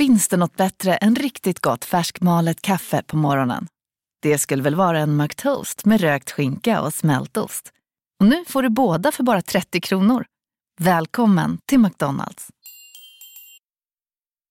Finns det något bättre än riktigt gott färskmalet kaffe på morgonen? Det skulle väl vara en McToast med rökt skinka och smältost. Och nu får du båda för bara 30 kronor. Välkommen till McDonalds.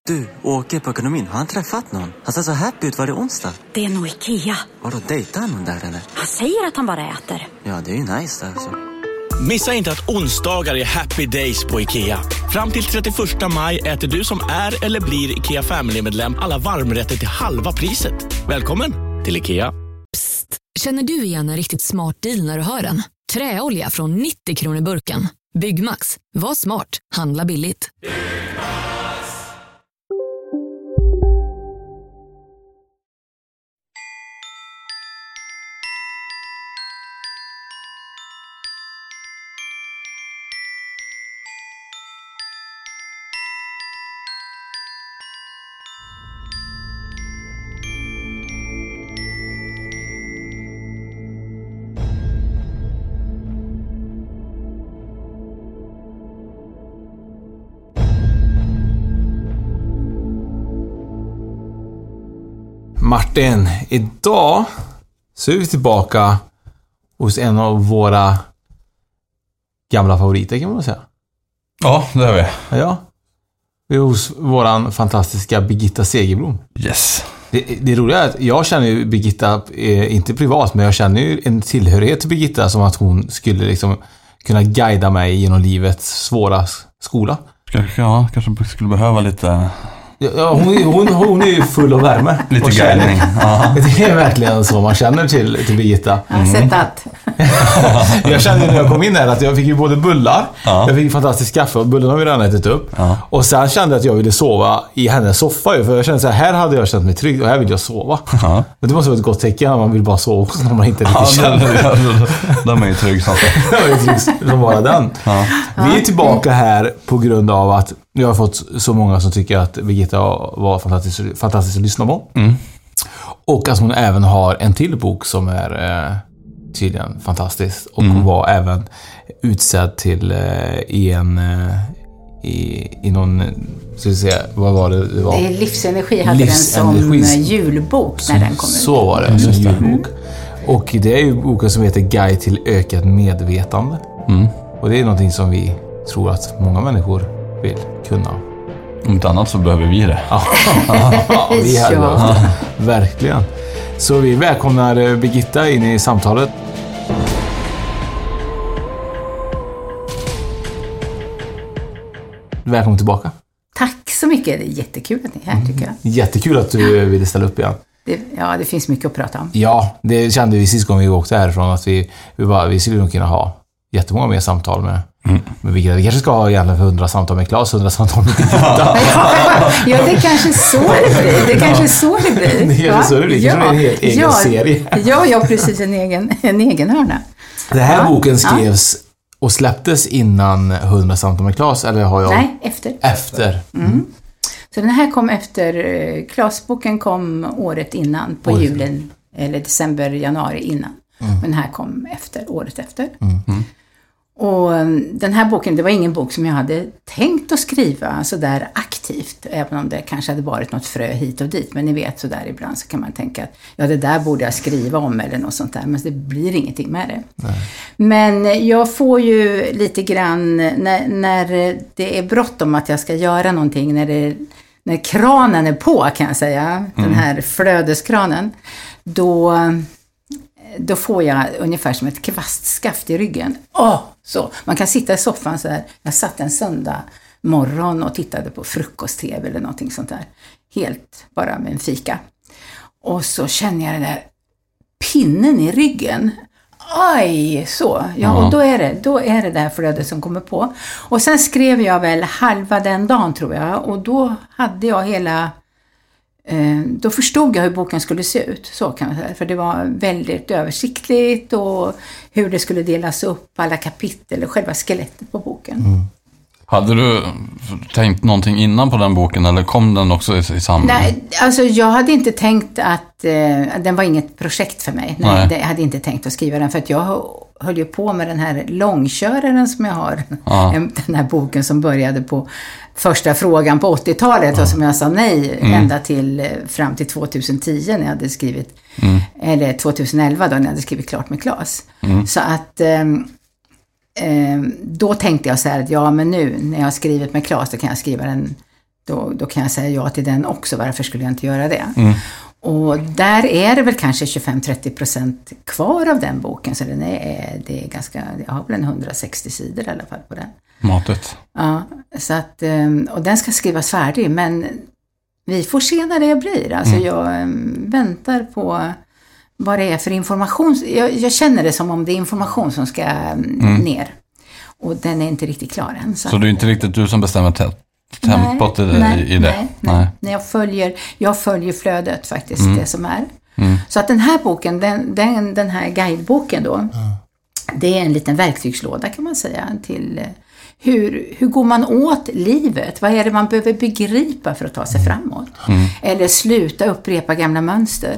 Du, åker på ekonomin. Har han träffat någon? Han ser så happy ut. Var det onsdag? Det är nog Ikea. Har du dejtat någon där eller? Han säger att han bara äter. Ja, det är ju nice där alltså. Missa inte att onsdagar är happy days på IKEA. Fram till 31 maj äter du som är eller blir IKEA Family-medlem alla varmrätter till halva priset. Välkommen till IKEA. Psst! Känner du igen en riktigt smart deal när du hör den? Träolja från 90 kronor burken. Byggmax. Var smart. Handla billigt. Martin, idag så är vi tillbaka hos en av våra gamla favoriter kan man säga. Ja, det är vi. Ja. Vi är hos våran fantastiska Birgitta Segerblom. Yes. Det, det roliga är att jag känner ju Birgitta, eh, inte privat, men jag känner ju en tillhörighet till Birgitta som att hon skulle liksom kunna guida mig genom livets svåra skola. Kanske, ja, kanske skulle behöva lite, Ja, hon, är- hon, hon är ju full av värme. lite och kärlek. guidning. Ja. Det är verkligen så man känner till, till Birgitta. Sett att. Jag kände när jag kom in här att jag fick ju både bullar, Ja. jag fick fantastiskt kaffe och bullarna har vi redan ätit upp. Ja. Och sen kände jag att jag ville sova i hennes soffa ju, för jag kände så här, här hade jag känt mig trygg och här vill jag sova. Ja. Men det måste vara ett gott tecken att man vill bara sova också när man inte Ja, riktigt den, känner. den är ju trygg som trygg som bara den. Ja. Vi är tillbaka här på grund av att jag har fått så många som tycker att Birgitta var fantastisk, fantastisk att lyssna på. Mm. Och att hon även har en till bok som är eh, tydligen fantastisk. Och Mm. hon var även utsedd till eh, i en... Eh, i, I någon... Ska vi se, vad var det? det var? Det är Livsenergi hade Livsenergi. den som eh, julbok när den kom ut. Så var det, som julbok. Och det är ju boken som heter Guide till ökat medvetande. Mm. Och det är någonting som vi tror att många människor vill kunna. Om inte annat så behöver vi det. Ja, vi hade Ja. Verkligen. Så vi välkomnar eh, Birgitta in i samtalet. Välkommen tillbaka. Tack så mycket. Det är jättekul att ni är här tycker jag. Jättekul att du ville ställa upp igen. Det, ja, det finns mycket att prata om. Ja, det kände vi sist gången vi åkte härifrån att vi, vi, bara, vi skulle nog kunna ha jättemånga mer samtal med, med Birgitta. Vi kanske ska ha egentligen 100 samtal med Claes, 100 samtal med Birgitta. Ja, det är kanske så det blir. Det är kanske så det blir. Det är va? så det blir. Det kanske blir en helt egen ja, serie. Ja, ja, precis. En egen, en egen hörna. Den här Ja, boken skrevs och släpptes innan 100 samtal med Claes, eller har jag... Nej, efter. Efter. Så den här kom efter, eh, Klasboken kom året innan, på Året. julen, eller december, januari innan. Mm. Men den här kom efter, året efter. Och eh, den här boken, det var ingen bok som jag hade tänkt att skriva sådär aktivt, även om det kanske hade varit något frö hit och dit. Men ni vet, sådär ibland så kan man tänka att ja, det där borde jag skriva om eller något sånt där, men det blir ingenting med det. Men jag får ju lite grann, när, när det är bråttom att jag ska göra någonting, när, det, när kranen är på kan jag säga, den här flödeskranen, då, då får jag ungefär som ett kvastskaft i ryggen. Åh, så. Man kan sitta i soffan så här. Jag satt en söndag morgon och tittade på frukost-tv eller någonting sånt där. Helt bara med en fika. Och så känner jag den där pinnen i ryggen. Aj, så. Ja, och då är, det, då är det det här flödet som kommer på. Och sen skrev jag väl halva den dagen tror jag och då hade jag hela då förstod jag hur boken skulle se ut, så kan man säga. För det var väldigt översiktligt och hur det skulle delas upp, alla kapitel och själva skelettet på boken. Hade du tänkt någonting innan på den boken eller kom den också i, i samband? Nej, alltså jag hade inte tänkt att, eh, den var inget projekt för mig. Nej, Nej. jag hade inte tänkt att skriva den för att jag höll ju på med den här långköraren som jag har. Ja. En- Den här boken som började på första frågan på 80-talet och som jag sa nej ända till eh, fram till 2010 när jag hade skrivit, eller 2011 då när jag hade skrivit klart med Klas. Så att ehm, då tänkte jag så här att ja men nu när jag har skrivit med Klas då kan jag skriva den, då, då kan jag säga ja till den också, varför skulle jag inte göra det? Och där är det väl kanske 25-30% kvar av den boken, så den är, det är ganska, jag har väl en 160 sidor i alla fall på den. Matet. Ja, så att, ehm, och den ska skrivas färdig, men vi får se när det blir. Alltså jag ehm, väntar på vad det är för information. Jag, jag känner det som om det är information som ska ehm, ner. Och den är inte riktigt klar än. Så det är inte riktigt du som bestämmer te- tempot i, nej, i det? Nej, nej. nej. Jag, följer, jag följer flödet faktiskt, Mm. det som är. Så att den här boken, den, den, den här guideboken då, det är en liten verktygslåda kan man säga till eh, hur, hur går man åt livet? Vad är det man behöver begripa för att ta sig framåt? Eller sluta upprepa gamla mönster.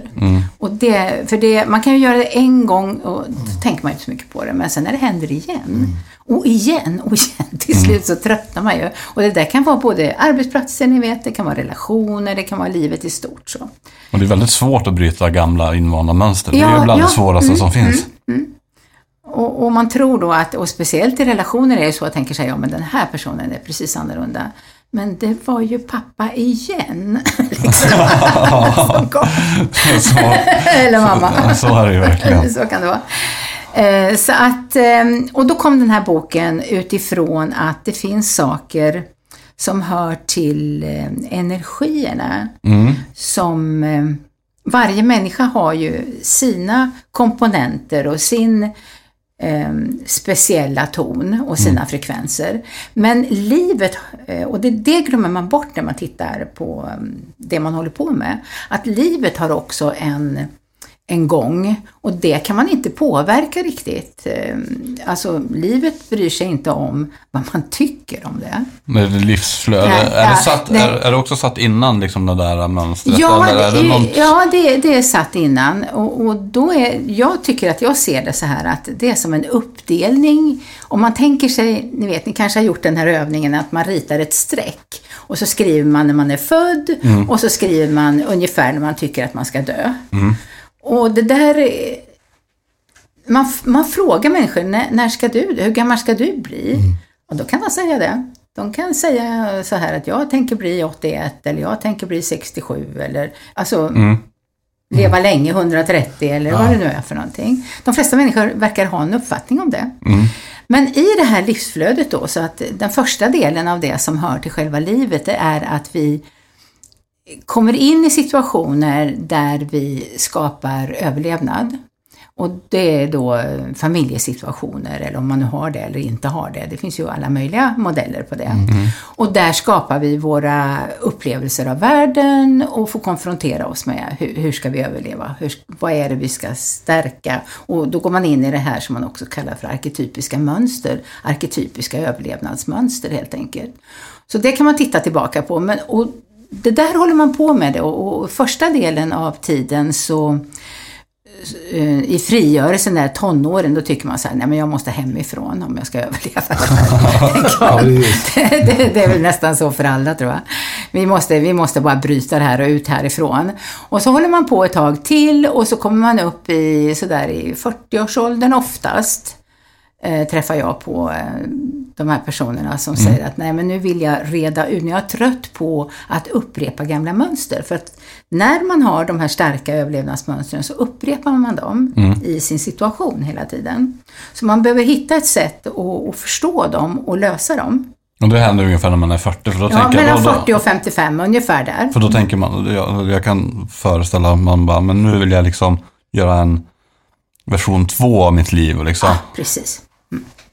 Och det, för det, man kan ju göra det en gång och då tänker man inte så mycket på det. Men sen när det händer igen och igen och igen till slut så tröttnar man ju. Och det där kan vara både arbetsplatser, ni vet, det kan vara relationer, det kan vara livet i stort. Så. Och det är väldigt svårt att bryta gamla invanda mönster. det är Ja, ju bland ja. det svåraste som finns. Och, och man tror då att, och speciellt i relationer är det så att tänker sig, ja men den här personen är precis annorlunda. Men det var ju pappa igen. liksom. Som kom. Så, Eller mamma. så är det ju verkligen. så kan det vara. Eh, Så att, eh, och då kom den här boken utifrån att det finns saker som hör till eh, energierna. Som eh, varje människa har ju sina komponenter och sin eh, speciella ton och sina frekvenser. Men livet, eh, och det, det glömmer man bort när man tittar på eh, det man håller på med, att livet har också en en gång och det kan man inte påverka riktigt. Eh, Alltså livet bryr sig inte om vad man tycker om det. Med livsflöde. Nej, är, det satt, nej. är, är det också satt innan liksom det där mönstret? Ja, Eller är det det, något... ja det, det är satt innan. Och, och då är, jag tycker att jag ser det så här att det är som en uppdelning. Om man tänker sig, ni vet, ni kanske har gjort den här övningen att man ritar ett streck. Och så skriver man när man är född och så skriver man ungefär när man tycker att man ska dö. Och det där är, man, man frågar människor, när, när ska du, hur gammal ska du bli? Och då kan man säga det. De kan säga så här att jag tänker bli 81 eller jag tänker bli 67 eller alltså leva länge, 130 eller vad det nu är för någonting. De flesta människor verkar ha en uppfattning om det. Men i det här livsflödet då, så att den första delen av det som hör till själva livet, det är att vi kommer in i situationer där vi skapar överlevnad. Och det är då familjesituationer, eller om man nu har det eller inte har det. Det finns ju alla möjliga modeller på det. Och där skapar vi våra upplevelser av världen och får konfrontera oss med hur, hur ska vi överleva? Hur, vad är det vi ska stärka? Och då går man in i det här som man också kallar för arketypiska mönster. Arketypiska överlevnadsmönster helt enkelt. Så det kan man titta tillbaka på. Men, och det där håller man på med och, och första delen av tiden så eh, i frigörelsen där tonåren, då tycker man så här, nej men jag måste hemifrån om jag ska överleva det här. Det, det är väl nästan så för alla tror jag. Vi måste, vi måste bara bryta det här och ut härifrån. Och så håller man på ett tag till och så kommer man upp i sådär i 40-årsåldern oftast. Eh, träffar jag på eh, de här personerna som säger att nej men nu vill jag reda ut, nu är jag trött på att upprepa gamla mönster. För att när man har de här starka överlevnadsmönstren så upprepar man dem i sin situation hela tiden. Så man behöver hitta ett sätt att, att förstå dem och lösa dem. Och det händer ungefär när man är 40. För då Ja, tänker jag, mellan då, 40 och 55, ungefär där. För då tänker man, jag, jag kan föreställa man bara, men nu vill jag liksom göra en version två av mitt liv. Och liksom, Ja, precis.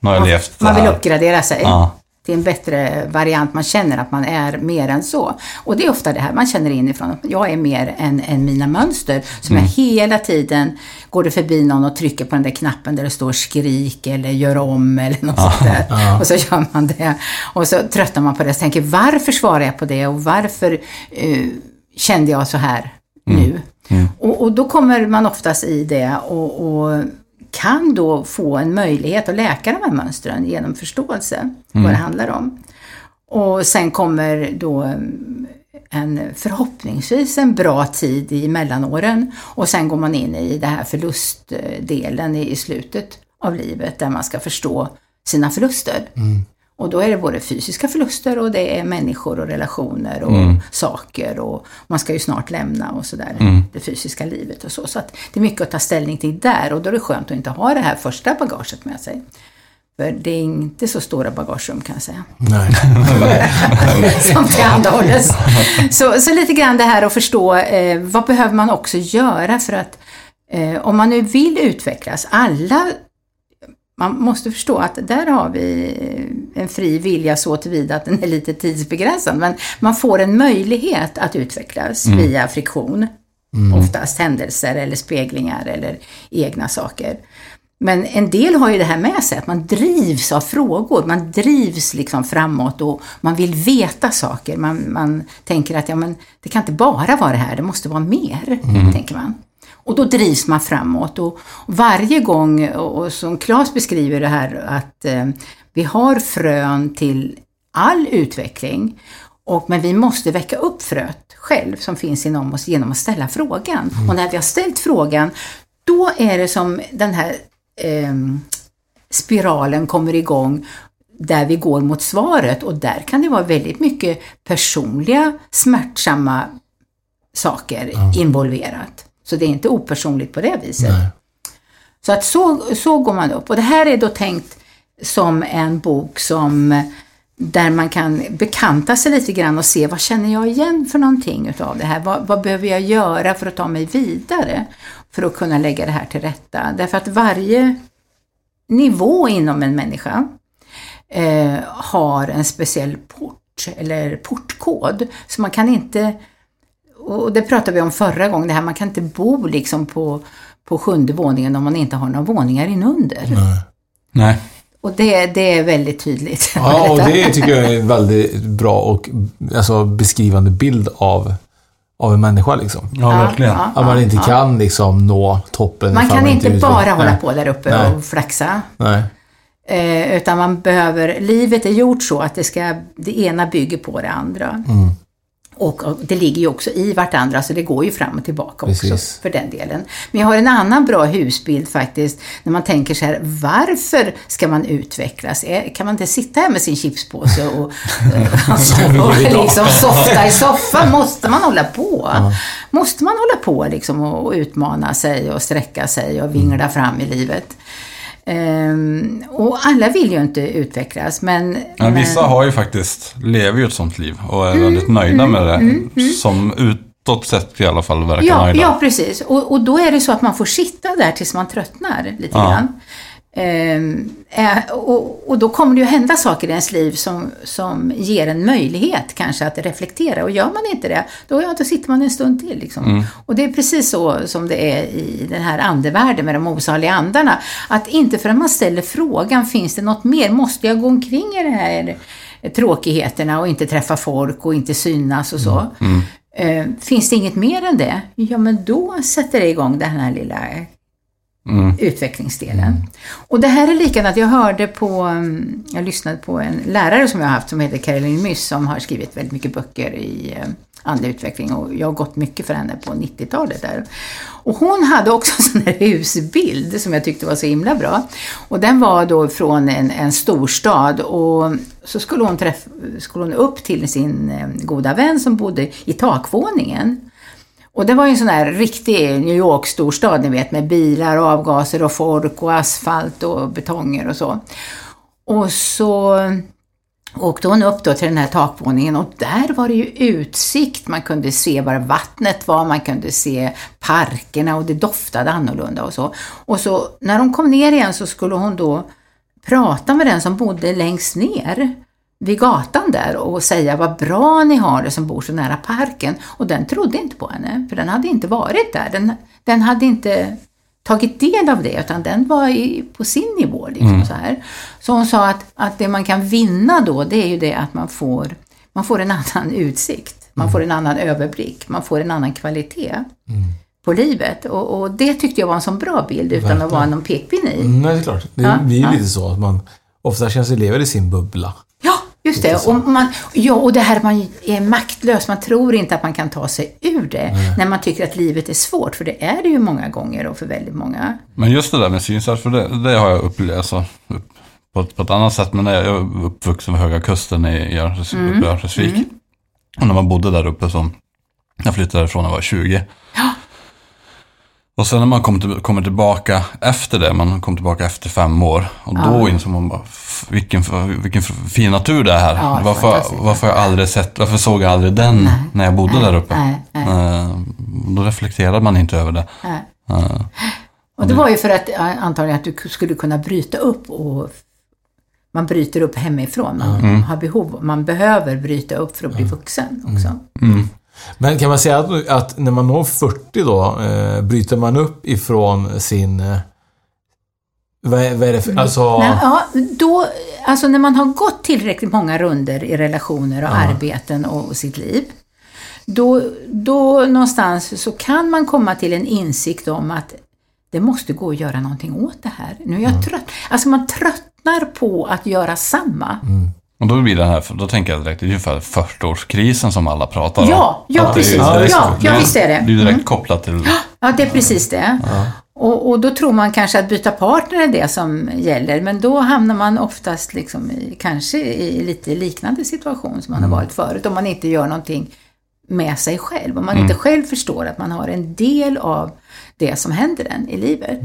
Har jag levt det Man vill uppgradera sig Ja. till en bättre variant. Man känner att man är mer än så. Och det är ofta det här man känner inifrån. Jag är mer än, än mina mönster. Som Mm. jag hela tiden går det förbi någon och trycker på den där knappen där det står skrik eller gör om eller något sånt där. Och så gör man det. Och så tröttnar man på det och tänker varför svarar jag på det och varför eh, kände jag så här nu? Och, och då kommer man oftast i det och, och kan då få en möjlighet att läka de här mönstren genom förståelse vad det handlar om. Och sen kommer då mm, en förhoppningsvis en bra tid i mellanåren och sen går man in i det här förlustdelen i i slutet av livet där man ska förstå sina förluster. Och då är det både fysiska förluster och det är människor och relationer och saker och man ska ju snart lämna och sådär, det fysiska livet och så. Så att det är mycket att ta ställning till där och då är det skönt att inte ha det här första bagaget med sig. För det är inte så stora bagagerum kan jag säga Nej. som tillhandahålles. Så, så lite grann det här att förstå eh, vad behöver man också göra för att eh, om man nu vill utvecklas, alla man måste förstå att där har vi en fri vilja så tillvida att den är lite tidsbegränsad. Men man får en möjlighet att utvecklas via friktion. Oftast händelser eller speglingar eller egna saker. Men en del har ju det här med sig, att man drivs av frågor. Man drivs liksom framåt och man vill veta saker. Man, man tänker att ja, men det kan inte bara vara det här, det måste vara mer, tänker man. Och då drivs man framåt. Och varje gång, och som Claes beskriver det här, att eh, vi har frön till all utveckling. Och, men vi måste väcka upp fröet själv som finns inom oss genom att ställa frågan. Och när vi har ställt frågan, då är det som den här ehm, spiralen kommer igång där vi går mot svaret och där kan det vara väldigt mycket personliga smärtsamma saker involverat. Så det är inte opersonligt på det viset. Nej. Så att så, så går man upp. Och det här är då tänkt som en bok som där man kan bekanta sig lite grann och se vad känner jag igen för någonting utav det här? Vad, vad behöver jag göra för att ta mig vidare? För att kunna lägga det här till rätta. Därför att varje nivå inom en människa eh, har en speciell port eller portkod. Så man kan inte, och det pratade vi om förra gången, det här man kan inte bo liksom på, på sjunde våningen om man inte har några våningar inunder. Nej. Och det, det är väldigt tydligt. Ja, och det tycker jag är en väldigt bra och alltså, beskrivande bild av, av en människa. Liksom. Ja, verkligen. ja. Att man inte kan liksom, nå toppen. Man kan inte utvecklar- bara hålla Nej. på där uppe Nej. och flaxa. Nej. Eh, utan man behöver, livet är gjort så att det, ska, det ena bygger på det andra. Mm. Och, och det ligger ju också i vartandra, så det går ju fram och tillbaka Precis. också för den delen. Men jag har en annan bra husbild faktiskt, när man tänker så här, varför ska man utvecklas? Eh, Kan man inte sitta här med sin chipspåse och, och, och liksom softa i soffan? Måste man hålla på? Måste man hålla på liksom och, och utmana sig och sträcka sig och vingla fram i livet? Ehm, och alla vill ju inte utvecklas, men... Men vissa men- har ju faktiskt, lever ju ett sånt liv och är Mm, väldigt nöjda med det. Som utåt sett i alla fall verkar Ja, nöjda. ja precis. Och, och då är det så att man får sitta där tills man tröttnar lite Ja. grann. Ehm, eh, och, och då kommer det ju hända saker i ens liv som, som ger en möjlighet kanske att reflektera. Och gör man inte det, då, ja, då sitter man en stund till. Liksom. Och det är precis så som det är i den här andevärlden med de osaliga andarna. Att inte förrän man ställer frågan, finns det något mer? Måste jag gå omkring i det här tråkigheterna och inte träffa folk och inte synas och så? Eh, finns det inget mer än det? Ja, men då sätter det igång den här lilla Mm. utvecklingsdelen. Och det här är likadant, jag hörde på, mm, jag lyssnade på en lärare som jag har haft som heter Caroline Myss som har skrivit väldigt mycket böcker i eh, andlig utveckling och jag har gått mycket för henne på 90-talet där. Och hon hade också en sån här husbild som jag tyckte var så himla bra. Och den var då från en, en storstad och så skulle hon, träff, skulle hon upp till sin eh, goda vän som bodde i takvåningen. Och det var ju en sån här riktig New York-storstad, ni vet, med bilar, och avgaser och folk och asfalt och betonger och så. Och så åkte hon upp då till den här takvåningen och där var det ju utsikt. Man kunde se var vattnet var, man kunde se parkerna och det doftade annorlunda och så. Och så när hon kom ner igen så skulle hon då prata med den som bodde längst ner vid gatan där och säga vad bra ni har det som bor så nära parken. Och den trodde inte på henne, för den hade inte varit där. Den, den hade inte tagit del av det, utan den var i, på sin nivå. Liksom, så, här. så hon sa att, att det man kan vinna då, det är ju det att man får, man får en annan utsikt. Man får en annan överblick, man får en annan kvalitet på livet. Och, och det tyckte jag var en sån bra bild, utan att vara någon pekpinne i. Mm, nej, det är klart. Det Ja, blir ju ja. lite så att man ofta känns elever i sin bubbla. Ja, Just det. Och, man, ja, och det här man är maktlös. Man tror inte att man kan ta sig ur det när man tycker att livet är svårt. För det är det ju många gånger och för väldigt många. Men just det där med synsvärd, för det, det har jag upplevt alltså, på, ett- på ett annat sätt. Men jag är uppvuxen vid Höga Kusten i i Örnskölds- uppe i Örnsköldsvik. Och när man bodde där uppe som, jag flyttade därifrån när jag var 20. Och sen när man kom till, kommer tillbaka efter det, man kom tillbaka efter fem år. Och då insåg man bara, "F- vilken, vilken fin natur det är här. Ja, varför, varför jag aldrig sett, varför såg jag aldrig den när jag bodde där uppe? nej, nej. Eh, Då reflekterade man inte över det. Nej. Eh, Och det var ju för att ja, antagligen att du skulle kunna bryta upp och man bryter upp hemifrån. Man har behov, man behöver bryta upp för att bli vuxen också. Men kan man säga att, att när man når 40 då, eh, bryter man upp ifrån sin... Eh, vad, är, vad är det för... Alltså... Nej, ja, då, alltså när man har gått tillräckligt många runder i relationer och arbeten och, och sitt liv. Då, då någonstans så kan man komma till en insikt om att det måste gå att göra någonting åt det här. Nu är jag trött. Alltså man tröttnar på att göra samma. Och då blir det här, då tänker jag direkt, det är ungefär 40-årskrisen som alla pratar om. Ja, ja, det är precis. direkt- Ja, ja, visst är det. Det är direkt kopplat till... Ja, det är precis det. Och, och då tror man kanske att byta partner är det som gäller, men då hamnar man oftast liksom i, kanske i lite liknande situation som man har varit förut, om man inte gör någonting med sig själv. Om man inte själv förstår att man har en del av det som händer en i livet.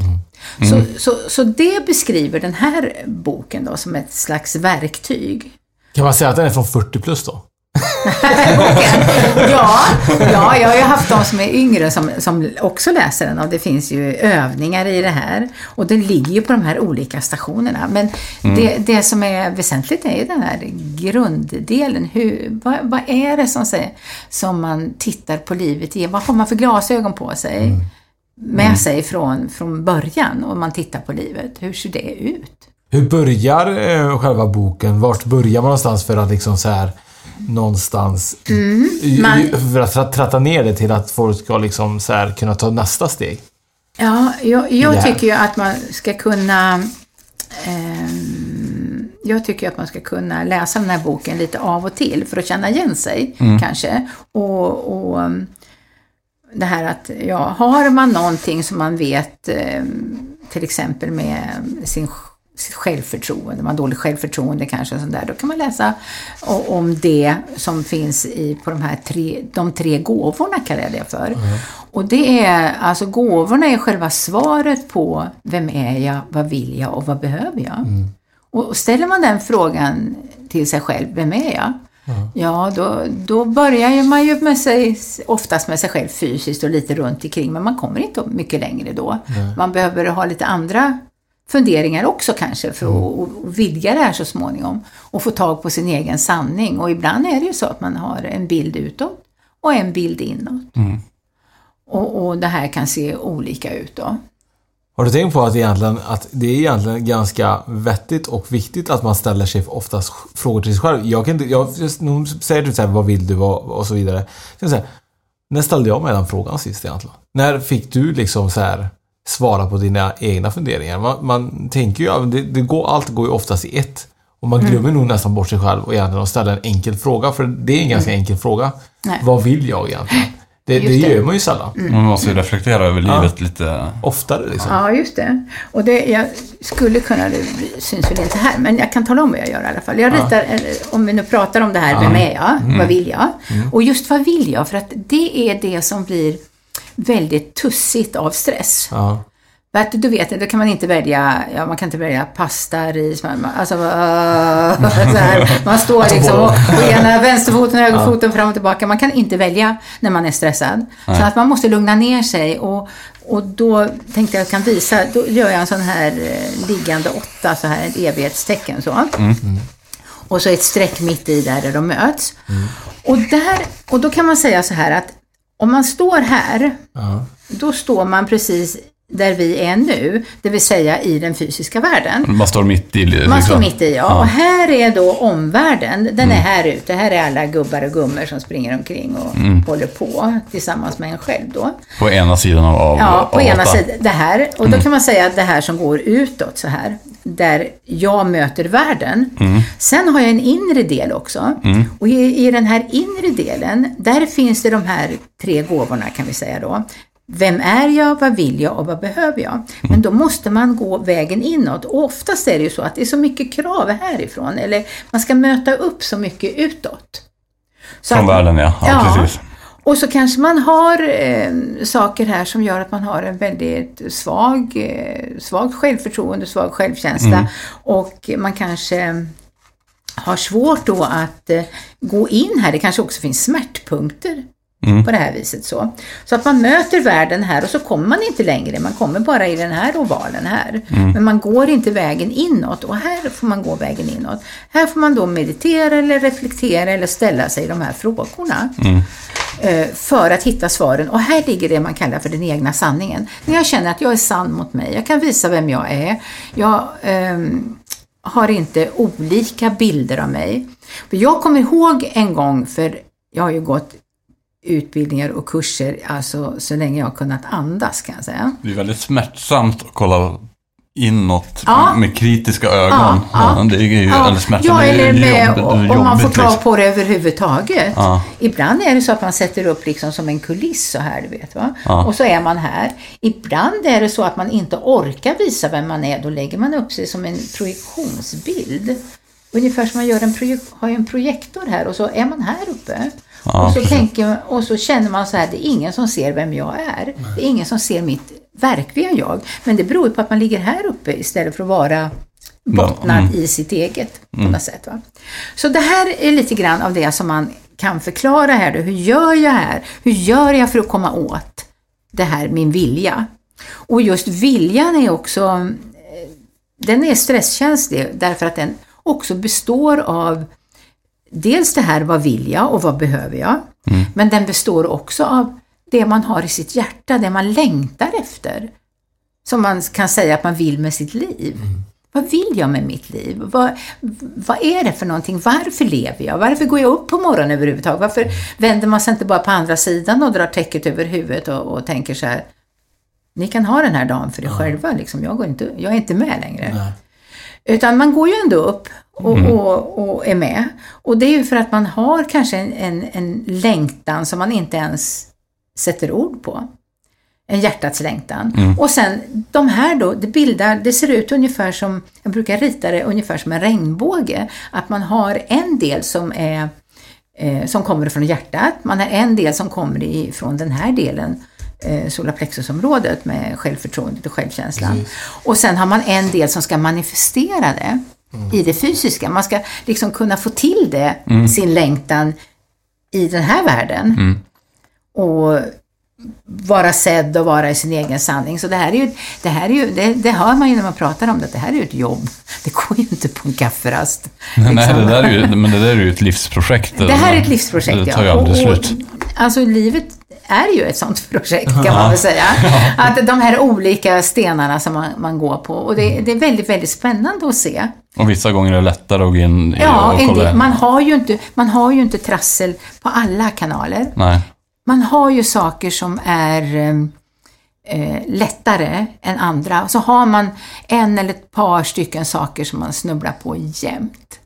Så, så, så det beskriver den här boken då som ett slags verktyg. Kan man säga att den är från 40 plus då? Ja, ja, jag har ju haft de som är yngre som, som också läser den och det finns ju övningar i det här. Och det ligger ju på de här olika stationerna. Men det, det som är väsentligt är ju den här grunddelen. Hur, vad, vad är det som, säger, som man tittar på livet i? Vad har man för glasögon på sig? Med sig från, från början om man tittar på livet. Hur ser det ut? Hur börjar eh, själva boken? Vart börjar man någonstans för att liksom så här någonstans... i- man- För att tra- tratta ner det till att folk ska liksom så här kunna ta nästa steg. Ja, jag, jag Ja. tycker ju att man ska kunna ehm, jag tycker att man ska kunna läsa den här boken lite av och till för att känna igen sig kanske. Och, och ehm, det här att, ja, har man någonting som man vet ehm, till exempel med sin självförtroende, man har dåligt självförtroende kanske och sånt där, då kan man läsa om det som finns i, på de här tre, de tre gåvorna kallar jag det för. Och det är, alltså gåvorna är själva svaret på vem är jag, vad vill jag och vad behöver jag? Och och ställer man den frågan till sig själv, vem är jag? Ja, då, då börjar man ju med sig, oftast med sig själv fysiskt och lite runt omkring, men man kommer inte mycket längre då. Man behöver ha lite andra funderingar också kanske för att och vidga det här så småningom. Och få tag på sin egen sanning. Och ibland är det ju så att man har en bild utåt och en bild inåt. Och, och det här kan se olika ut då. Har du tänkt på att, egentligen, att det är egentligen ganska vettigt och viktigt att man ställer sig oftast frågor till sig själv? Jag kan inte, jag, någon säger typ så här, vad vill du och, och så vidare. Jag säga, när ställde jag mig den frågan sist egentligen? När fick du liksom så här svara på dina egna funderingar? Man, man tänker ju, det, det går, allt går ju oftast i ett. Och man glömmer nog nästan bort sig själv och egentligen ställa en enkel fråga. För det är en ganska enkel fråga. Nej. Vad vill jag egentligen? Det, det, gör man ju sällan. Man måste ju reflektera över livet lite. Oftare liksom. Ja, just det. Och det, jag skulle kunna, det syns väl inte här, men jag kan tala om vad jag gör i alla fall. Jag ritar, eller, om vi nu pratar om det här, vem är jag? Vad vill jag? Och just vad vill jag? För att det är det som blir väldigt tussigt av stress. Ja. Att du vet, då kan man inte välja, ja man kan inte välja pasta, ris, man, alltså, uh, här, man står liksom och, på ena vänsterfoten och högerfoten fram och tillbaka. Man kan inte välja när man är stressad. Så att man måste lugna ner sig och, och då tänkte jag kan visa, då gör jag en sån här eh, liggande åtta, så här ett evighetstecken så. Och så ett streck mitt i där, där de möts. Och, där, och då kan man säga så här att om man står här, då står man precis där vi är nu, det vill säga i den fysiska världen. Man står mitt i. Liksom. Man står mitt i, ja. Och här är då omvärlden. Den är här ute. Här är alla gubbar och gummor som springer omkring och håller på tillsammans med en själv då. På ena sidan av, av Ja, på av ena sidan. Det här. Och då kan man säga att det här som går utåt så här. Där jag möter världen. Sen har jag en inre del också. Och i, i den här inre delen, där finns det de här tre gåvorna kan vi säga då. Vem är jag, vad vill jag och vad behöver jag? Men då måste man gå vägen inåt. Och oftast är det ju så att det är så mycket krav härifrån. Eller man ska möta upp så mycket utåt. Så Från att- världen ja. ja, precis. Och så kanske man har eh, saker här som gör att man har en väldigt svag, eh, svag självförtroende, svag självkänsla. Och man kanske har svårt då att eh, gå in här. Det kanske också finns smärtpunkter på det här viset. Så. så att man möter världen här och så kommer man inte längre. Man kommer bara i den här ovalen här. Men man går inte vägen inåt och här får man gå vägen inåt. Här får man då meditera eller reflektera eller ställa sig de här frågorna. Eh, för att hitta svaren. Och här ligger det man kallar för den egna sanningen. När jag känner att jag är sann mot mig, jag kan visa vem jag är. Jag ehm, har inte olika bilder av mig. Jag kommer ihåg en gång, för jag har ju gått utbildningar och kurser alltså så länge jag har kunnat andas kan jag säga. Det är väldigt smärtsamt att kolla inåt Ja. med kritiska ögon. Ja, ja. det är ju eller smärtsamt. ja, eller med, om man får jobbigt, ta liksom. på det överhuvudtaget. Ja. Ibland är det så att man sätter upp liksom som en kuliss så här, du vet va. Ja. Och så är man här. Ibland är det så att man inte orkar visa vem man är, då lägger man upp sig som en projektionsbild. Ungefär som man gör en, har en projektor här och så är man här uppe. Ja, och, så precis. tänker, och så känner man så här, det är ingen som ser vem jag är. Det är ingen som ser mitt verkliga jag. Men det beror ju på att man ligger här uppe istället för att vara bottnad Mm. i sitt eget på något sätt. Va? Så det här är lite grann av det som man kan förklara här. Då. Hur gör jag här? Hur gör jag för att komma åt det här, min vilja? Och just viljan är också, eh, den är stresskänslig därför att den också består av dels det här, vad vill jag och vad behöver jag? Men den består också av det man har i sitt hjärta, det man längtar efter. Som man kan säga att man vill med sitt liv. Vad vill jag med mitt liv? Vad, vad är det för någonting? Varför lever jag? Varför går jag upp på morgonen överhuvudtaget? Varför vänder man sig inte bara på andra sidan och drar täcket över huvudet och, och tänker så här, ni kan ha den här dagen för er själva, liksom. jag, går inte, jag är inte med längre. Utan man går ju ändå upp och, och, och är med. Och det är ju för att man har kanske en, en, en längtan som man inte ens sätter ord på. En hjärtats längtan. Och sen de här då, det bildar, det ser ut ungefär som, jag brukar rita det ungefär som en regnbåge. Att man har en del som är eh, som kommer från hjärtat. Man har en del som kommer ifrån den här delen, eh, solarplexusområdet med självförtroendet och självkänslan. Och sen har man en del som ska manifestera det i det fysiska. Man ska liksom kunna få till det, sin längtan i den här världen. Och vara sedd och vara i sin egen sanning. Så det här är ju, det, här är ju det, det hör man ju när man pratar om det, det här är ju ett jobb. Det går ju inte på en kafferast. Nej, liksom. det där är ju, men det där är ju ett livsprojekt. Det här är ett livsprojekt, Det tar ju ja. aldrig och- slut. Alltså livet är ju ett sånt projekt kan man väl säga. Att de här olika stenarna som man, man går på. Och det, det är väldigt, väldigt spännande att se. Och vissa gånger är det lättare att gå in Ja, och kolla. del, man, har ju inte, man har ju inte trassel på alla kanaler. Nej. Man har ju saker som är eh, lättare än andra. Så har man en eller ett par stycken saker som man snubblar på jämt.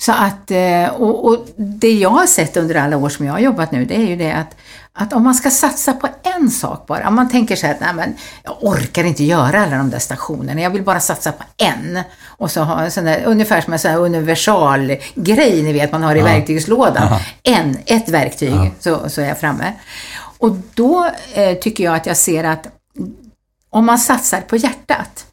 Så att, eh, och, och det jag har sett under alla år som jag har jobbat nu, det är ju det att, att om man ska satsa på en sak bara, om man tänker så här att nej men, jag orkar inte göra alla de där stationerna, jag vill bara satsa på en. Och så ha en sån där, ungefär som en sån här universal grej, ni vet, man har i verktygslådan. En, ett verktyg, så, så är jag framme. Och då eh, tycker jag att jag ser att om man satsar på hjärtat,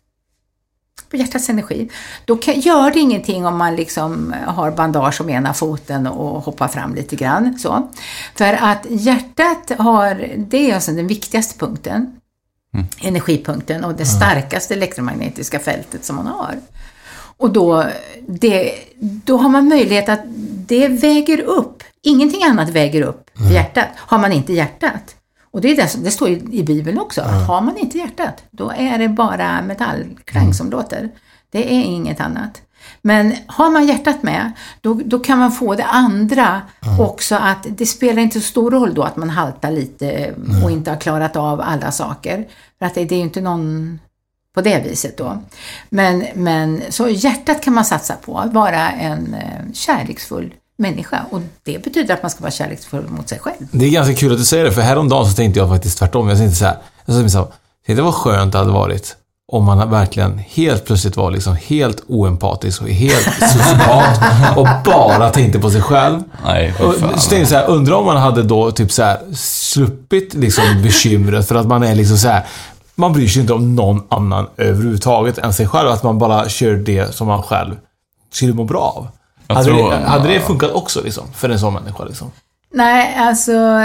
på hjärtats energi, då kan, gör det ingenting om man liksom har bandage om ena foten och hoppar fram lite grann. Så. För att hjärtat har, det är alltså den viktigaste punkten, energipunkten och det starkaste elektromagnetiska fältet som man har. Och då, det, då har man möjlighet att det väger upp, ingenting annat väger upp hjärtat, har man inte hjärtat. Och det, är det, det står i, i Bibeln också, att har man inte hjärtat, då är det bara metallklang som låter. Det är inget annat. Men har man hjärtat med, då, då kan man få det andra också att det spelar inte så stor roll då att man haltar lite och inte har klarat av alla saker. För att det, det är ju inte någon på det viset då. Men, men så hjärtat kan man satsa på, vara en eh, kärleksfull människa. Och det betyder att man ska vara kärleksfull mot sig själv. Det är ganska kul att du säger det, för häromdagen så tänkte jag faktiskt tvärtom. Jag tänkte så här, jag tänkte så här, tänkte vad skönt det hade varit om man verkligen helt plötsligt var liksom helt oempatisk och helt sociopat och bara tänkte på sig själv. Nej, Och så tänkte jag så här, undrar om man hade då typ så här sluppit liksom bekymret för att man är liksom så här. Man bryr sig inte om någon annan överhuvudtaget än sig själv. Att man bara kör det som man själv skulle må bra av. Hade, tror- det, hade det funkat också liksom? För en sån människa liksom? Nej, alltså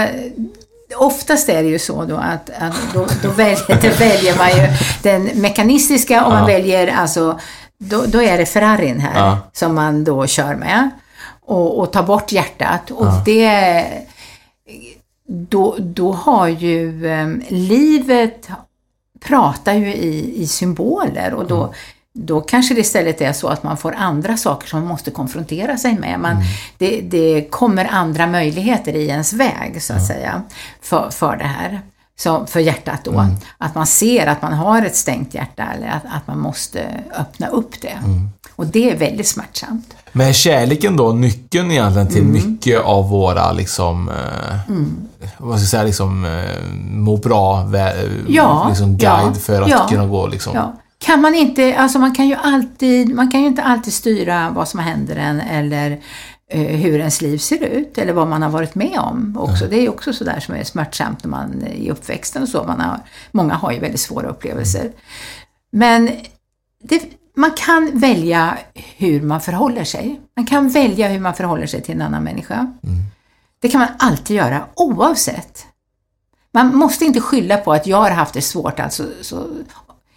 oftast är det ju så då att, att då, då, väljer, då väljer man ju den mekanistiska och man Ja. väljer alltså, då, då är det Ferrarin här Ja. som man då kör med och, och tar bort hjärtat och Ja. det då, då har ju eh, livet pratar ju i, i symboler och då, då kanske det istället är så att man får andra saker som man måste konfrontera sig med. Man, det, det kommer andra möjligheter i ens väg, så att säga, för, för det här. Så för hjärtat då. Att man ser att man har ett stängt hjärta eller att, att man måste öppna upp det. Och det är väldigt smärtsamt. Men är kärleken då nyckeln egentligen till Mm. mycket av våra liksom... Eh, Vad ska jag säga? Liksom eh, må bra, Ja, liksom guide ja, för att ja. kunna gå liksom... Ja. Kan man inte, alltså man kan ju alltid, man kan ju inte alltid styra vad som händer en eller eh, hur ens liv ser ut eller vad man har varit med om också. Det är ju också sådär som är smärtsamt när man i uppväxten och så. Man har, många har ju väldigt svåra upplevelser. Men det, man kan välja hur man förhåller sig. Man kan välja hur man förhåller sig till en annan människa. Det kan man alltid göra oavsett. Man måste inte skylla på att jag har haft det svårt, alltså så,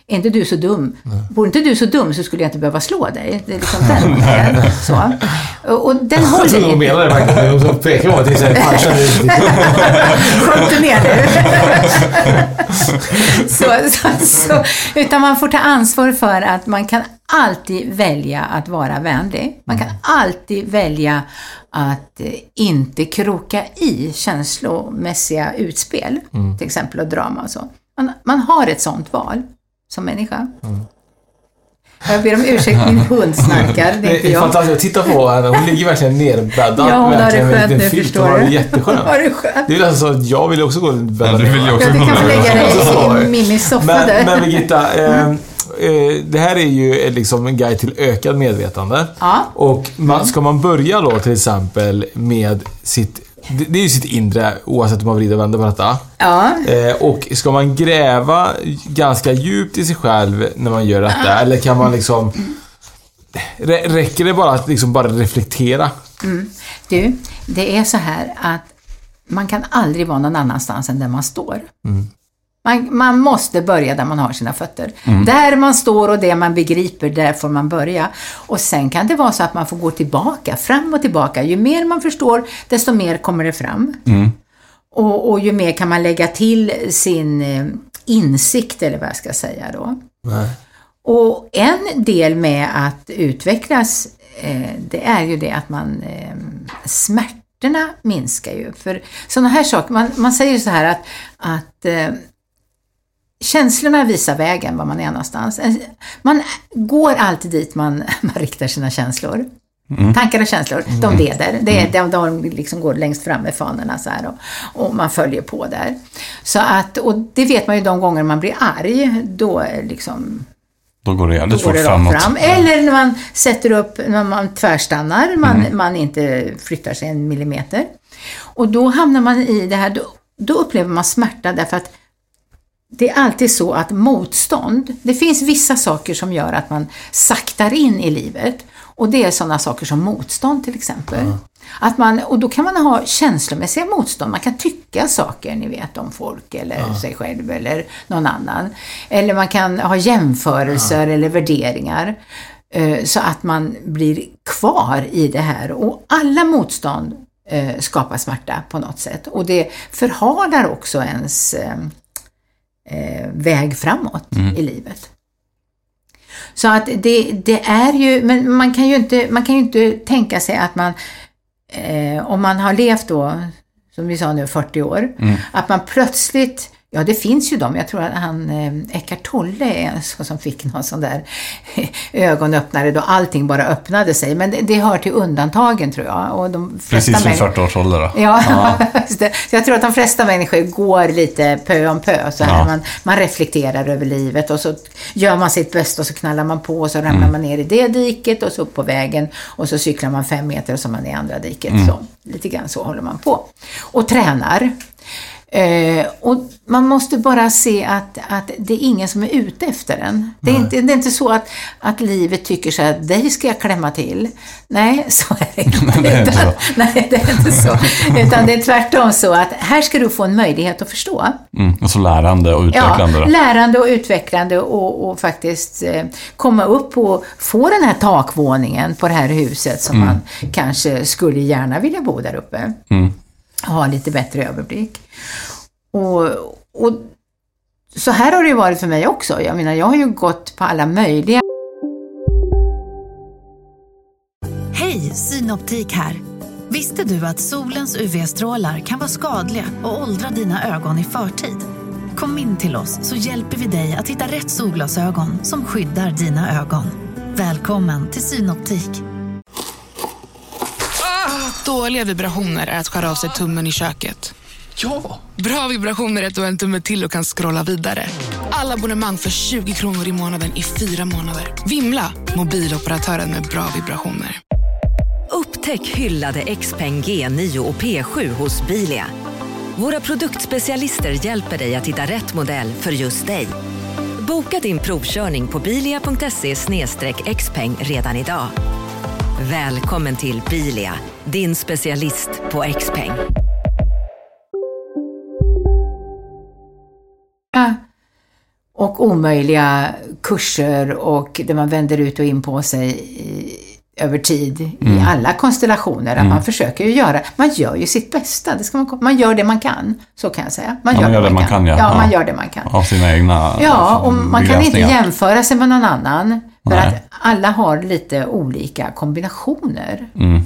är inte du så dum? Vore inte du så dum så skulle jag inte behöva slå dig. Det är liksom den. så. Och, den Alltså, håller inte. menar det verkligen. De pekar på att det är du riktigt? Sjönk du ner nu? så, så, så, utan man får ta ansvar för att man kan alltid välja att vara vänlig. Man kan alltid välja att eh, inte kroka i känslomässiga utspel, till exempel och drama och så. Man, man har ett sånt val som människa. Jag ber om ursäkt, min hund snarkar, det är Det inte är jag. fantastiskt. Titta på henne. Hon ligger verkligen nerbäddad. Ja, hon har det skönt nu, förstår Hon har det du. jätteskönt. Har du skönt? Det är nästan så att jag vill också gå och bädda Ja, du vill ju också Ja, du kan få lägga dig i Mimis soffa Men, där. men Birgitta, eh, eh, det här är ju eh, liksom en guide till ökad medvetande. Ja. Och man, ska man börja då till exempel med sitt... Det, det är ju sitt inre, oavsett om man vrider och vänder på detta. Ja. Eh, och ska man gräva ganska djupt i sig själv när man gör detta? Eller kan man liksom... Rä- Räcker det bara att liksom bara reflektera? Du, det är så här att man kan aldrig vara någon annanstans än där man står. Man, man måste börja där man har sina fötter. Där man står och det man begriper, där får man börja. Och sen kan det vara så att man får gå tillbaka, fram och tillbaka. Ju mer man förstår, desto mer kommer det fram. Och, och ju mer kan man lägga till sin eh, insikt, eller vad jag ska säga då. Nej. Och en del med att utvecklas, eh, det är ju det att man eh, smärtorna minskar ju. För sådana här saker, man, man säger så här att, att eh, känslorna visar vägen var man är någonstans. En- Man går alltid dit man, man riktar sina känslor. Tankar och känslor, de leder. Det är, de, de liksom går längst fram med fanorna så här och, och man följer på där. Så att, och det vet man ju de gånger man blir arg, då liksom Då går det jävligt fort framåt. fram. Eller när man sätter upp, när man tvärstannar, man, man inte flyttar sig en millimeter. Och då hamnar man i det här, då, då upplever man smärta därför att det är alltid så att motstånd, det finns vissa saker som gör att man saktar in i livet. Och det är sådana saker som motstånd till exempel. Att man, och då kan man ha känslomässiga motstånd, man kan tycka saker, ni vet, om folk eller sig själv eller någon annan. Eller man kan ha jämförelser eller värderingar. eh, Så att man blir kvar i det här. Och alla motstånd eh, skapar smärta på något sätt. Och det förhalar också ens eh, väg framåt i livet. Så att det, det är ju, men man kan ju inte, man kan ju inte tänka sig att man, eh, om man har levt då, som vi sa nu, 40 år, att man plötsligt Ja, det finns ju de. Jag tror att han eh, Eckart Tolle är en som fick någon sån där ögonöppnare då allting bara öppnade sig. Men det, det hör till undantagen tror jag. Och de Precis vid 40 års ålder då. Ja. Så jag tror att de flesta människor går lite pö om pö. Så här. Ja. Man, man reflekterar över livet och så gör man sitt bästa och så knallar man på och så ramlar Mm. man ner i det diket och så upp på vägen och så cyklar man fem meter och så är man i andra diket. Mm. Så, lite grann så håller man på. Och tränar. Eh, och man måste bara se att, att det är ingen som är ute efter en. Det är, inte, det är inte så att, att livet tycker så här, dig ska jag klämma till. Nej, så är det inte. Det är inte så. Nej, det är inte så. Utan det är tvärtom så att här ska du få en möjlighet att förstå. Mm. Och så lärande och utvecklande Ja, lärande och utvecklande och, och faktiskt eh, komma upp och få den här takvåningen på det här huset som man kanske skulle gärna vilja bo där uppe. Mm. Ha lite bättre överblick. Och, och så här har det ju varit för mig också. Jag menar, jag har ju gått på alla möjliga Hej, Synoptik här. Visste du att solens UV-strålar kan vara skadliga och åldra dina ögon i förtid? Kom in till oss så hjälper vi dig att hitta rätt solglasögon som skyddar dina ögon. Välkommen till Synoptik. Dåliga vibrationer är att skära av sig tummen i köket. Ja! Bra vibrationer är att du har en tumme till och kan scrolla vidare. Alla abonnemang för 20 kronor i månaden i fyra månader. Vimla! Mobiloperatören med bra vibrationer. Upptäck hyllade XPeng G9 och P7 hos Bilia. Våra produktspecialister hjälper dig att hitta rätt modell för just dig. Boka din provkörning på bilia.se xpeng redan idag. Välkommen till Bilia, din specialist på XPeng. och omöjliga kurser och där man vänder ut och in på sig i, över tid i alla konstellationer. Att man försöker ju göra, man gör ju sitt bästa. Det ska man, man gör det man kan, så kan jag säga. Ja, man gör det man kan, ja. ja. Ja. man gör det man kan. Av sina egna Ja, och man kan inte jämföra sig med någon annan. För Nej. att alla har lite olika kombinationer Mm.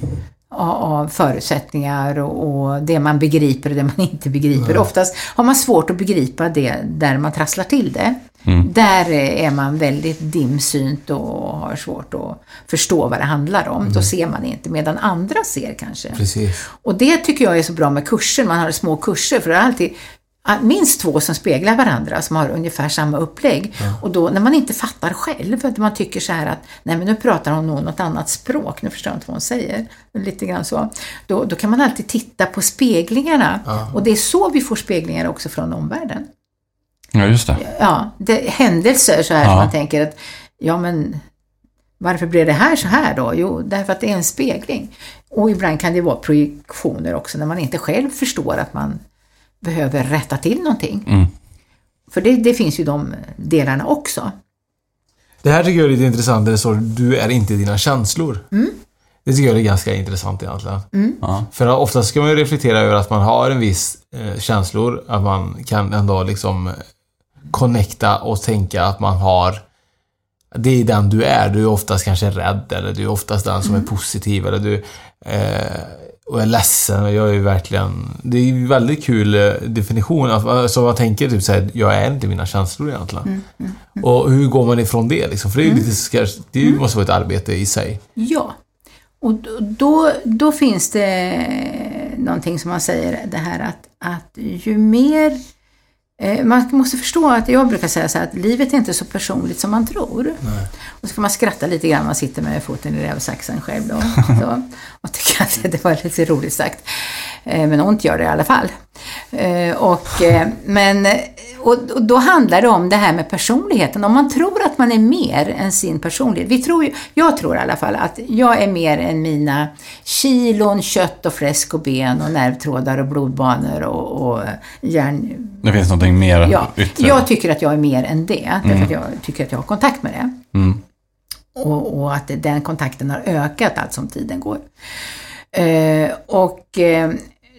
av, förutsättningar och, och det man begriper och det man inte begriper. Oftast har man svårt att begripa det där man trasslar till det. Mm. Där är man väldigt dimsynt och har svårt att förstå vad det handlar om. Mm. Då ser man inte, medan andra ser kanske. Precis. Och det tycker jag är så bra med kurser, man har små kurser, för det är alltid minst två som speglar varandra, som har ungefär samma upplägg. Och då när man inte fattar själv, att man tycker så här att nej men nu pratar hon nog något annat språk, nu förstår jag inte vad hon säger. Lite grann så. Då, då kan man alltid titta på speglingarna. Och det är så vi får speglingar också från omvärlden. Ja, just det. Ja, det, händelser så här Ja. som man tänker att, ja men varför blev det här så här då? Jo, därför att det är en spegling. Och ibland kan det vara projektioner också när man inte själv förstår att man behöver rätta till någonting. Mm. För det, det finns ju de delarna också. Det här tycker jag är lite intressant, det står du är inte dina känslor. Det tycker jag är ganska intressant egentligen. Ja. För oftast ska man ju reflektera över att man har en viss eh, känslor, att man kan ändå liksom eh, connecta och tänka att man har det är den du är. Du är oftast kanske rädd eller du är oftast den som är positiv eller du eh, och är ledsen. Och jag är verkligen... Det är ju väldigt kul eh, definition. Alltså man tänker typ såhär, jag är inte mina känslor egentligen. Och hur går man ifrån det liksom? För det är ju lite skär- Det måste vara ett arbete i sig. Ja. Och då- då, finns det någonting som man säger, det här att, att ju mer man måste förstå att jag brukar säga så här att livet är inte så personligt som man tror. Och så kan man skratta lite grann, man sitter med foten i rävsaxen själv då. Så, och tycker att det var lite roligt sagt. Eh, Men ont gör det i alla fall. Eh, Och, eh, men, och, då handlar det om det här med personligheten. Om man tror att man är mer än sin personlighet. Vi tror ju, jag tror i alla fall att jag är mer än mina kilon kött och fläsk och ben och nervtrådar och blodbanor och, och hjärn... Det finns någonting mer Ja, yttre. jag tycker att jag är mer än det. Därför att jag tycker att jag har kontakt med det. Mm. Och, och att den kontakten har ökat allt som tiden går. Eh, och eh,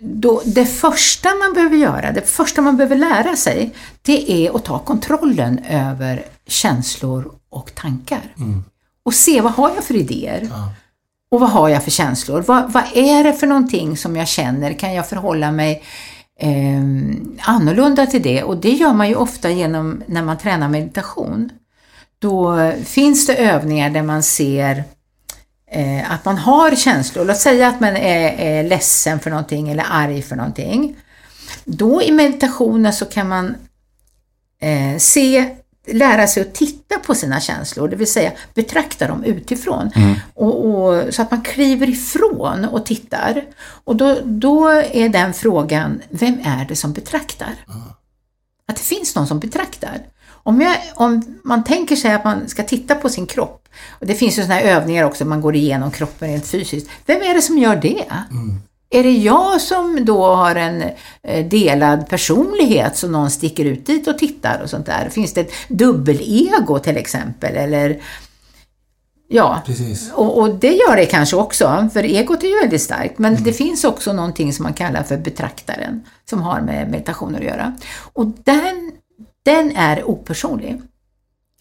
då, det första man behöver göra, det första man behöver lära sig, det är att ta kontrollen över känslor och tankar. Och se vad har jag för idéer? Och vad har jag för känslor? Vad, vad är det för någonting som jag känner? Kan jag förhålla mig ehm, annorlunda till det och det gör man ju ofta genom när man tränar meditation. Då finns det övningar där man ser eh, att man har känslor. Låt säga att man är, är ledsen för någonting eller arg för någonting. Då i meditationen så kan man eh, se lära sig att titta på sina känslor, det vill säga betrakta dem utifrån. Mm. Och, och, så att man kliver ifrån och tittar. Och då, då är den frågan, vem är det som betraktar? Att det finns någon som betraktar. Om, jag, om man tänker sig att man ska titta på sin kropp, och det finns ju sådana här övningar också, man går igenom kroppen rent fysiskt. Vem är det som gör det? Är det jag som då har en eh, delad personlighet som någon sticker ut dit och tittar och sånt där? Finns det ett dubbelego till exempel? Eller Ja, Precis. och, och det gör det kanske också, för egot är ju väldigt starkt. Men det finns också någonting som man kallar för betraktaren, som har med meditation att göra. Och den, den är opersonlig.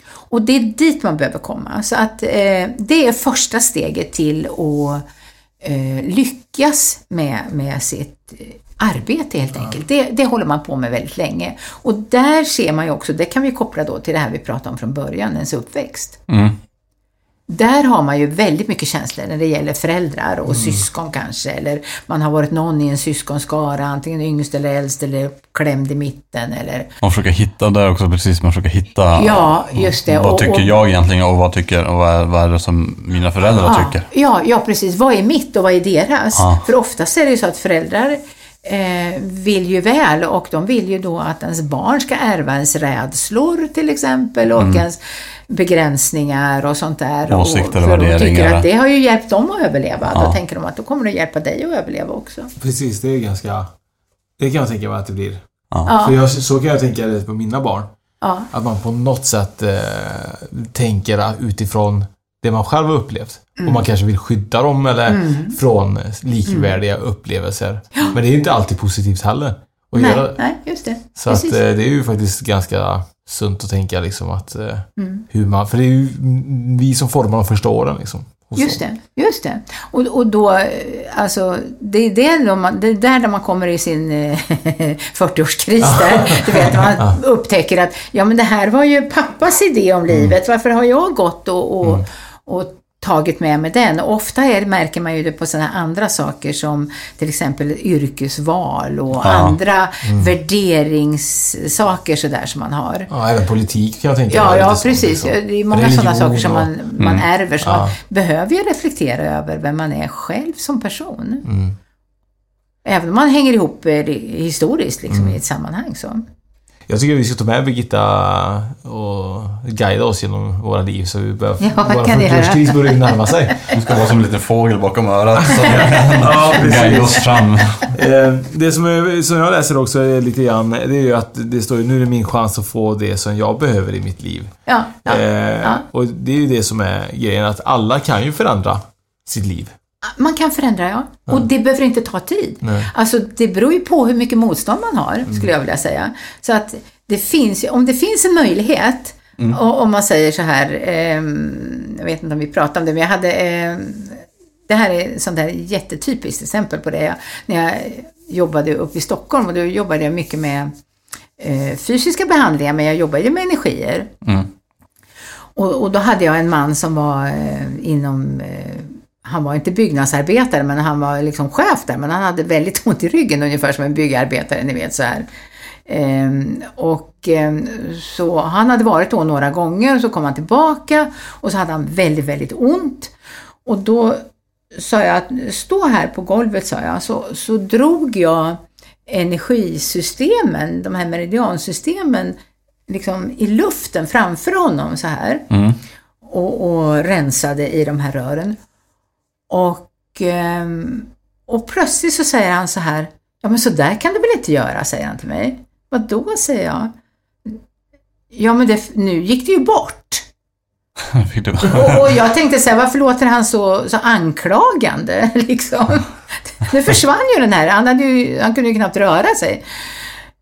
Och det är dit man behöver komma. Så att eh, det är första steget till att eh, lyckas med, med sitt eh, arbete helt enkelt. Det, det håller man på med väldigt länge. Och där ser man ju också, det kan vi koppla då till det här vi pratade om från början, ens uppväxt. Mm. Där har man ju väldigt mycket känslor när det gäller föräldrar och syskon kanske. Eller man har varit någon i en syskonskara, antingen yngst eller äldst eller klämd i mitten. Eller... Man försöker hitta där också, precis. Man försöker hitta Ja, just det. vad Och- tycker och- jag egentligen och vad tycker och vad är, vad är det som mina föräldrar Ja, tycker. ja, ja, precis. Vad är mitt och vad är deras? Ja. För oftast är det ju så att föräldrar vill ju väl och de vill ju då att ens barn ska ärva ens rädslor till exempel och ens begränsningar och sånt där. Mm. Åsikter och för de tycker värderingar. att det har ju hjälpt dem att överleva. Ja. Då tänker de att då kommer det hjälpa dig att överleva också. Precis, det är ganska... Det kan jag tänka mig att det blir. Ja. För jag, så kan jag tänka det på mina barn. Ja. Att man på något sätt eh, tänker utifrån det man själv har upplevt. Mm. Och man kanske vill skydda dem eller från likvärdiga Mm. upplevelser. Men det är inte alltid positivt heller. Att Nej, göra. nej, just det. Så att, Precis. eh, det är ju faktiskt ganska sunt att tänka liksom att eh, Mm. hur man... För det är ju vi som formar de första åren liksom. Just det, just det. Och, och då, eh, alltså, det är, det, då man, det är där man kommer i sin eh, 40-årskris där. Du vet, man upptäcker att, ja men det här var ju pappas idé om livet. Varför har jag gått och, och, och tagit med mig den? Och ofta är, märker man ju det på sådana andra saker som till exempel yrkesval och andra värderingssaker sådär som man har. Ja, även politik kan jag tänka Ja, ja precis. liksom. Det är många Religion sådana saker som man, man ärver. Så Ja. man behöver ju reflektera över vem man är själv som person. Mm. Även om man hänger ihop eh, historiskt liksom, Mm. i ett sammanhang. Så. Jag tycker vi ska ta med Birgitta och guida oss genom våra liv så vi börjar, Ja, göra. 40-årskris börjar närma sig. Du ska vara som en liten fågel bakom örat som Ja, guidar oss fram. Eh, Det som, är, som jag läser också är lite grann, det är ju att det står ju nu är det min chans att få det som jag behöver i mitt liv. Ja, ja, Eh, ja. Och det är ju det som är grejen, att alla kan ju förändra sitt liv. Man kan förändra, ja. Och det behöver inte ta tid. Nej. Alltså, det beror ju på hur mycket motstånd man har, Mm. skulle jag vilja säga. Så att det finns, om det finns en möjlighet, Mm. och om man säger så här, ehm, jag vet inte om vi pratar om det, men jag hade, ehm, det här är ett sånt där jättetypiskt exempel på det. Jag, när jag jobbade uppe i Stockholm, och då jobbade jag mycket med eh, fysiska behandlingar, men jag jobbade med energier. Mm. Och, och då hade jag en man som var eh, inom, eh, han var inte byggnadsarbetare men han var liksom chef där, men han hade väldigt ont i ryggen ungefär som en byggarbetare, ni vet så här. Ehm, och ehm, så han hade varit då några gånger och så kom han tillbaka och så hade han väldigt, väldigt ont. Och då sa jag att stå här på golvet, sa jag, så, så drog jag energisystemen, de här meridiansystemen, liksom i luften framför honom så här. Mm. Och, och rensade i de här rören. Och, ehm, och plötsligt så säger han så här, ja men så där kan du väl inte göra, säger han till mig. Vad då, säger jag. Ja men det, nu gick det ju bort. Och, jag tänkte så här, varför låter han så, så anklagande? Liksom. Nu försvann ju den här, han, ju, han kunde ju knappt röra sig.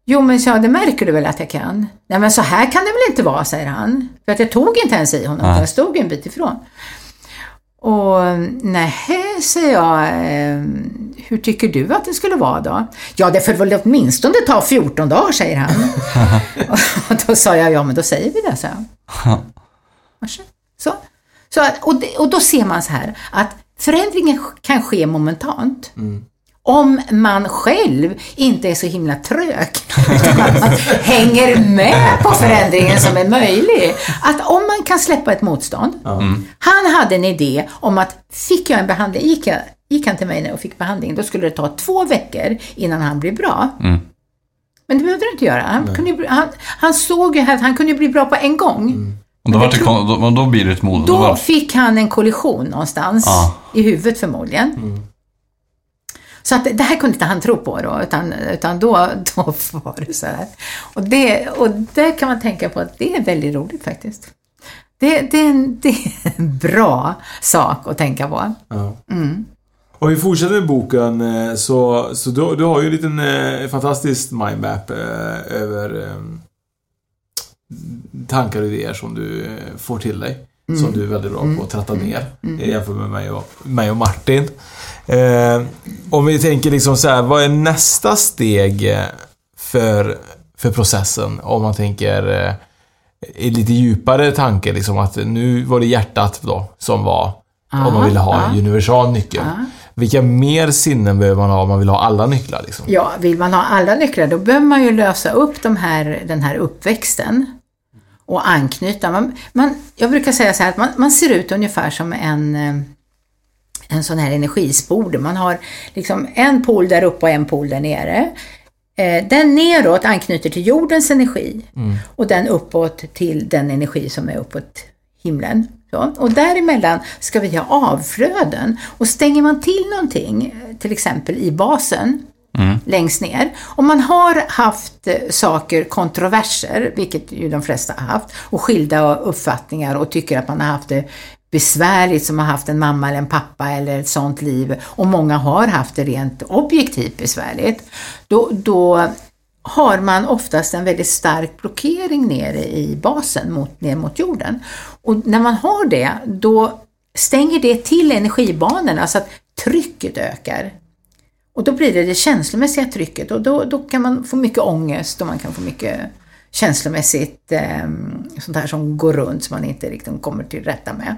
Jo men så, det märker du väl att jag kan? Nej men så här kan det väl inte vara, säger han. För att jag tog inte ens i honom, utan jag stod en bit ifrån. Och nej, säger jag, eh, hur tycker du att det skulle vara då? Ja, det får väl åtminstone ta 14 dagar, säger han. och då sa jag, ja men då säger vi det, så. Så, så och, det, och då ser man så här att förändringen kan ske momentant. Om man själv inte är så himla trög, utan att man hänger med på förändringen som är möjlig. Att om man kan släppa ett motstånd. Han hade en idé om att fick jag en behandling, gick, jag, gick han till mig och fick behandling, då skulle det ta två veckor innan han blir bra. Mm. Men det behövde det inte göra. Han, kunde, han, han såg ju att han kunde bli bra på en gång. Och då, var det, då, då blir det ett mod. Då var, fick han en kollision någonstans Ja. i huvudet förmodligen. Mm. Så att det här kunde inte han tro på då, utan, utan då, då var det så här. Och det, och det kan man tänka på att det är väldigt roligt faktiskt. Det, det, är, en, det är en bra sak att tänka på. Ja. Mm. Om vi fortsätter med boken eh, så, så du, du har ju en liten eh, fantastisk mindmap eh, över eh, tankar och idéer som du eh, får till dig. Mm. Som du är väldigt bra på att tratta ner jämfört med mig och, mig och Martin. Eh, om vi tänker liksom så här, vad är nästa steg eh, för, för processen? Om man tänker eh, i lite djupare tanke, liksom att nu var det hjärtat då som var om man ville ha en universal nyckel. Vilka mer sinnen behöver man ha om man vill ha alla nycklar? Liksom? Ja, vill man ha alla nycklar då behöver man ju lösa upp de här, den här uppväxten och anknyta. Man, man, jag brukar säga så här att man, man ser ut ungefär som en, eh, en sån här energispode. Man har liksom en pol där uppe och en pol där nere. Eh, Den neråt anknyter till jordens energi och den uppåt till den energi som är uppåt himlen. Så. Och däremellan ska vi ha avflöden. Och stänger man till någonting, till exempel i basen, längst ner. Om man har haft eh, saker, kontroverser, vilket ju de flesta har haft, och skilda uppfattningar och tycker att man har haft det besvärligt som har haft en mamma eller en pappa eller ett sånt liv och många har haft det rent objektivt besvärligt. Då, då har man oftast en väldigt stark blockering nere i basen mot, ner mot jorden. Och när man har det, då stänger det till energibanorna så att trycket ökar. Och då blir det det känslomässiga trycket och då, då kan man få mycket ångest och man kan få mycket känslomässigt eh, sånt här som går runt som man inte riktigt kommer till rätta med.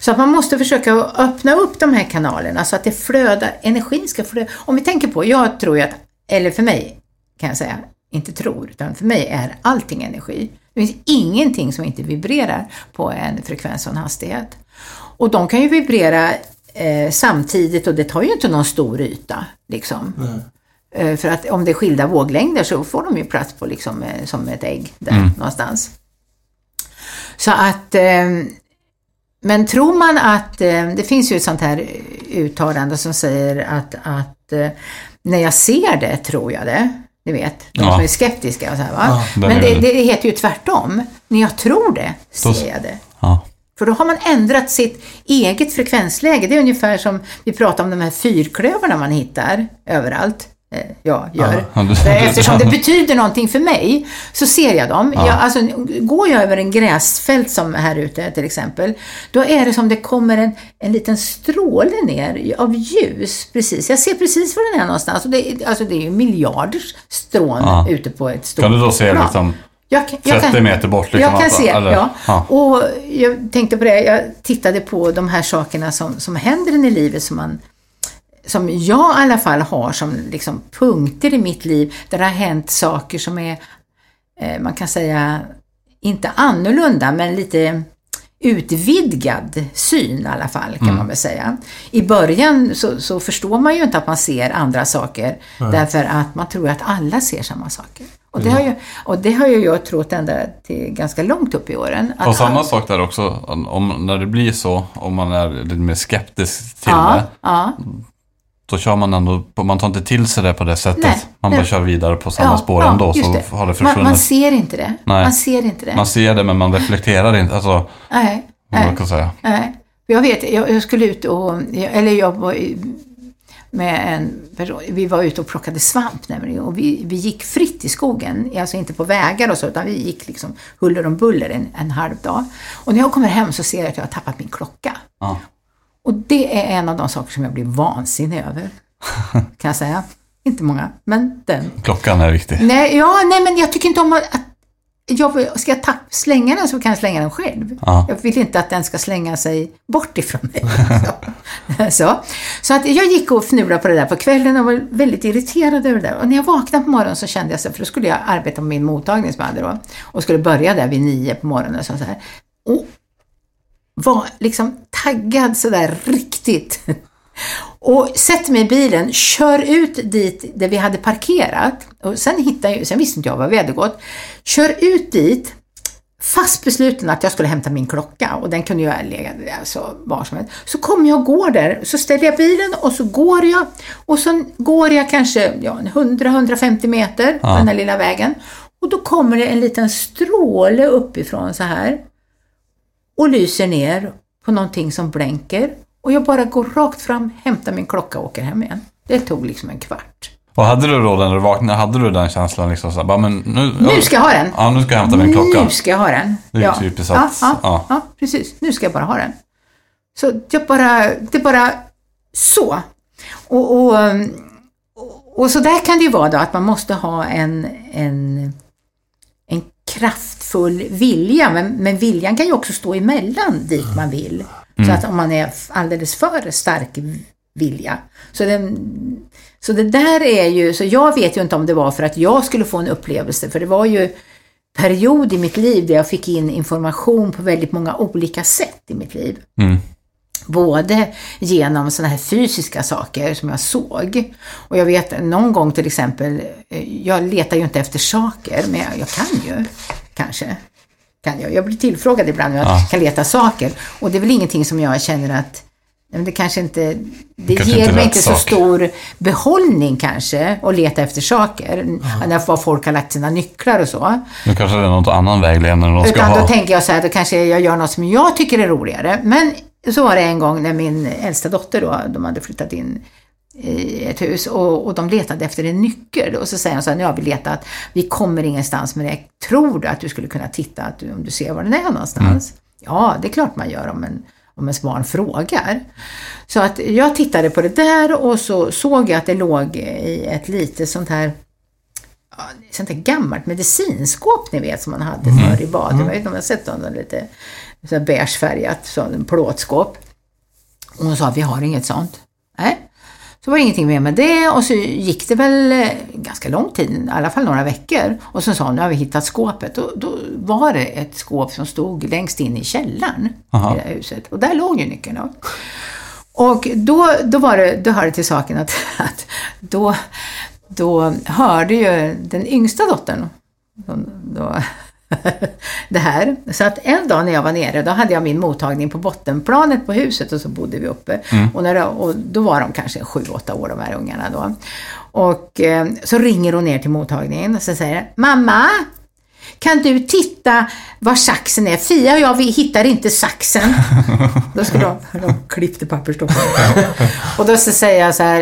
Så att man måste försöka öppna upp de här kanalerna så att det flödar, energin ska flöda. Om vi tänker på, jag tror ju att, eller för mig kan jag säga, inte tror, utan för mig är allting energi. Det finns ingenting som inte vibrerar på en frekvens och en hastighet. Och de kan ju vibrera eh, samtidigt och det tar ju inte någon stor yta. Liksom. Eh, för att om det är skilda våglängder så får de ju plats på liksom, eh, som ett ägg där någonstans. Så att, eh, men tror man att, eh, det finns ju ett sånt här uttalande som säger att, att eh, när jag ser det tror jag det. Ni vet, de Ja. som är skeptiska och så här, va? Ja, Men det, det. heter ju tvärtom. När jag tror det, ser jag det. Ja. För då har man ändrat sitt eget frekvensläge. Det är ungefär som vi pratar om de här fyrklövarna man hittar överallt. Eh, Jag gör. Ja, För Eftersom det betyder någonting för mig så ser jag dem. Ja. Jag, alltså, går jag över en gräsfält som här ute till exempel, då är det som det kommer en, en liten stråle ner av ljus. Precis. Jag ser precis var den är någonstans. Och det, är- alltså, det är ju miljarders strån Ja. ute på ett stort Kan du då se plan. liksom Jag kan- jag 30 kan- meter bort? Liksom, jag kan att- se, eller- ja. ja. Och jag tänkte på det, jag tittade på de här sakerna som, som händer en i livet som man som jag i alla fall har som liksom punkter i mitt liv där det har hänt saker som är, eh, man kan säga, inte annorlunda men lite utvidgad syn i alla fall kan Mm. man väl säga. I början så, så förstår man ju inte att man ser andra saker därför att man tror att alla ser samma saker. Och det, har ju, och det har ju jag trott ända till ganska långt upp i åren. Och samma all- sak där också, om, när det blir så, om man är lite mer skeptisk till ja, det, ja. Då kör man ändå, man tar inte till sig det på det sättet. Nej, man nej. bara kör vidare på samma spår ändå, just så har det man, försvunnit. man ser inte det. Nej. Man ser inte det. Man ser det men man reflekterar inte, alltså, Nej, man nej, kan säga. nej. Jag vet, jag, jag skulle ut och, eller jag var med en person, vi var ute och plockade svamp nämligen och vi, vi gick fritt i skogen, alltså inte på vägar och så, utan vi gick liksom huller om buller en, en halv dag. Och när jag kommer hem så ser jag att jag har tappat min klocka. Ja. Och det är en av de saker som jag blir vansinnig över. Kan jag säga. Inte många, men den. Klockan är viktig. Nej, ja, nej men jag tycker inte om att... Jag, ska jag tapp, slänga den så kan jag slänga den själv. Ja. Jag vill inte att den ska slänga sig bort ifrån mig. så. så. så att jag gick och fnulade på det där på kvällen och var väldigt irriterad över det där. Och när jag vaknade på morgonen så kände jag så, för då skulle jag arbeta på min mottagning som jag hade då. Och skulle börja där vid nio på morgonen och så här. Och var liksom taggad sådär riktigt. Och sätter mig i bilen, kör ut dit där vi hade parkerat. Och sen, hittade jag, sen visste inte jag var vi hade gått. Kör ut dit, fast besluten att jag skulle hämta min klocka. Och den kunde ha legat alltså, var som helst. Så kommer jag och går där, så ställer jag bilen och så går jag. Och så går jag kanske ja, 100-150 meter på Ja. den här lilla vägen. Och då kommer det en liten stråle uppifrån så här och lyser ner på någonting som blänker. Och jag bara går rakt fram, hämtar min klocka och åker hem igen. Det tog liksom en kvart. Och hade du då när du vaknade, hade du den känslan liksom så här, bara, men nu... Nu ska jag ha den! Ja, nu ska jag hämta min klocka. Nu ska jag ha den. Det är ja. typiskt att- ja, ja. ja. precis. Nu ska jag bara ha den. Så jag bara, det är bara så. Och, och, och, och så där kan det ju vara då, att man måste ha en, en kraftfull vilja, men, men viljan kan ju också stå emellan dit man vill. Så Mm. att om man är alldeles för stark vilja. Så, den, så det där är ju, så jag vet ju inte om det var för att jag skulle få en upplevelse, för det var ju period i mitt liv där jag fick in information på väldigt många olika sätt i mitt liv. Mm. Både genom sådana här fysiska saker som jag såg. Och jag vet någon gång till exempel, eh, jag letar ju inte efter saker, men jag, jag kan ju kanske. Kan jag. jag blir tillfrågad ibland om jag Ja. kan leta saker. Och det är väl ingenting som jag känner att men det kanske inte, det Kanske ger inte mig inte så sak. stor behållning kanske att leta efter saker. När var folk har lagt sina nycklar och så. Nu kanske det är något annan vägledning de ska Utan då ha. tänker jag så här, då kanske jag gör något som jag tycker är roligare. Men så var det en gång när min äldsta dotter då, de hade flyttat in i ett hus och, och de letade efter en nyckel. Och så säger hon så här, nu har vi letat, vi kommer ingenstans med det. Tror du att du skulle kunna titta att du, om du ser var den är någonstans? Ja, det är klart man gör om en, om ens barn frågar. Så att jag tittade på det där och så såg jag att det låg i ett litet sånt här sånt här gammalt medicinskåp ni vet som man hade förr i badet. Jag vet inte om jag har sett dem, lite så beigefärgat, plåtskåp. Och hon sa, vi har inget sånt. Nej. Så var det ingenting mer med det och så gick det väl eh, ganska lång tid, i alla fall några veckor. Och så sa hon, nu har vi hittat skåpet. Och då var det ett skåp som stod längst in i källaren Aha. i det här huset. Och där låg ju nyckeln då. Och då, då, var det, då hörde till saken att, att då, då hörde ju den yngsta dottern då, då, det här. Så att en dag när jag var nere, då hade jag min mottagning på bottenplanet på huset och så bodde vi uppe. Och, när, och då var de kanske sju, åtta år de här ungarna då. Och eh, så ringer hon ner till mottagningen och så säger Mamma! Kan du titta var saxen är? Fia och jag, vi hittar inte saxen. Då skulle de, de klippte pappersdockor. Och då så säger jag så här,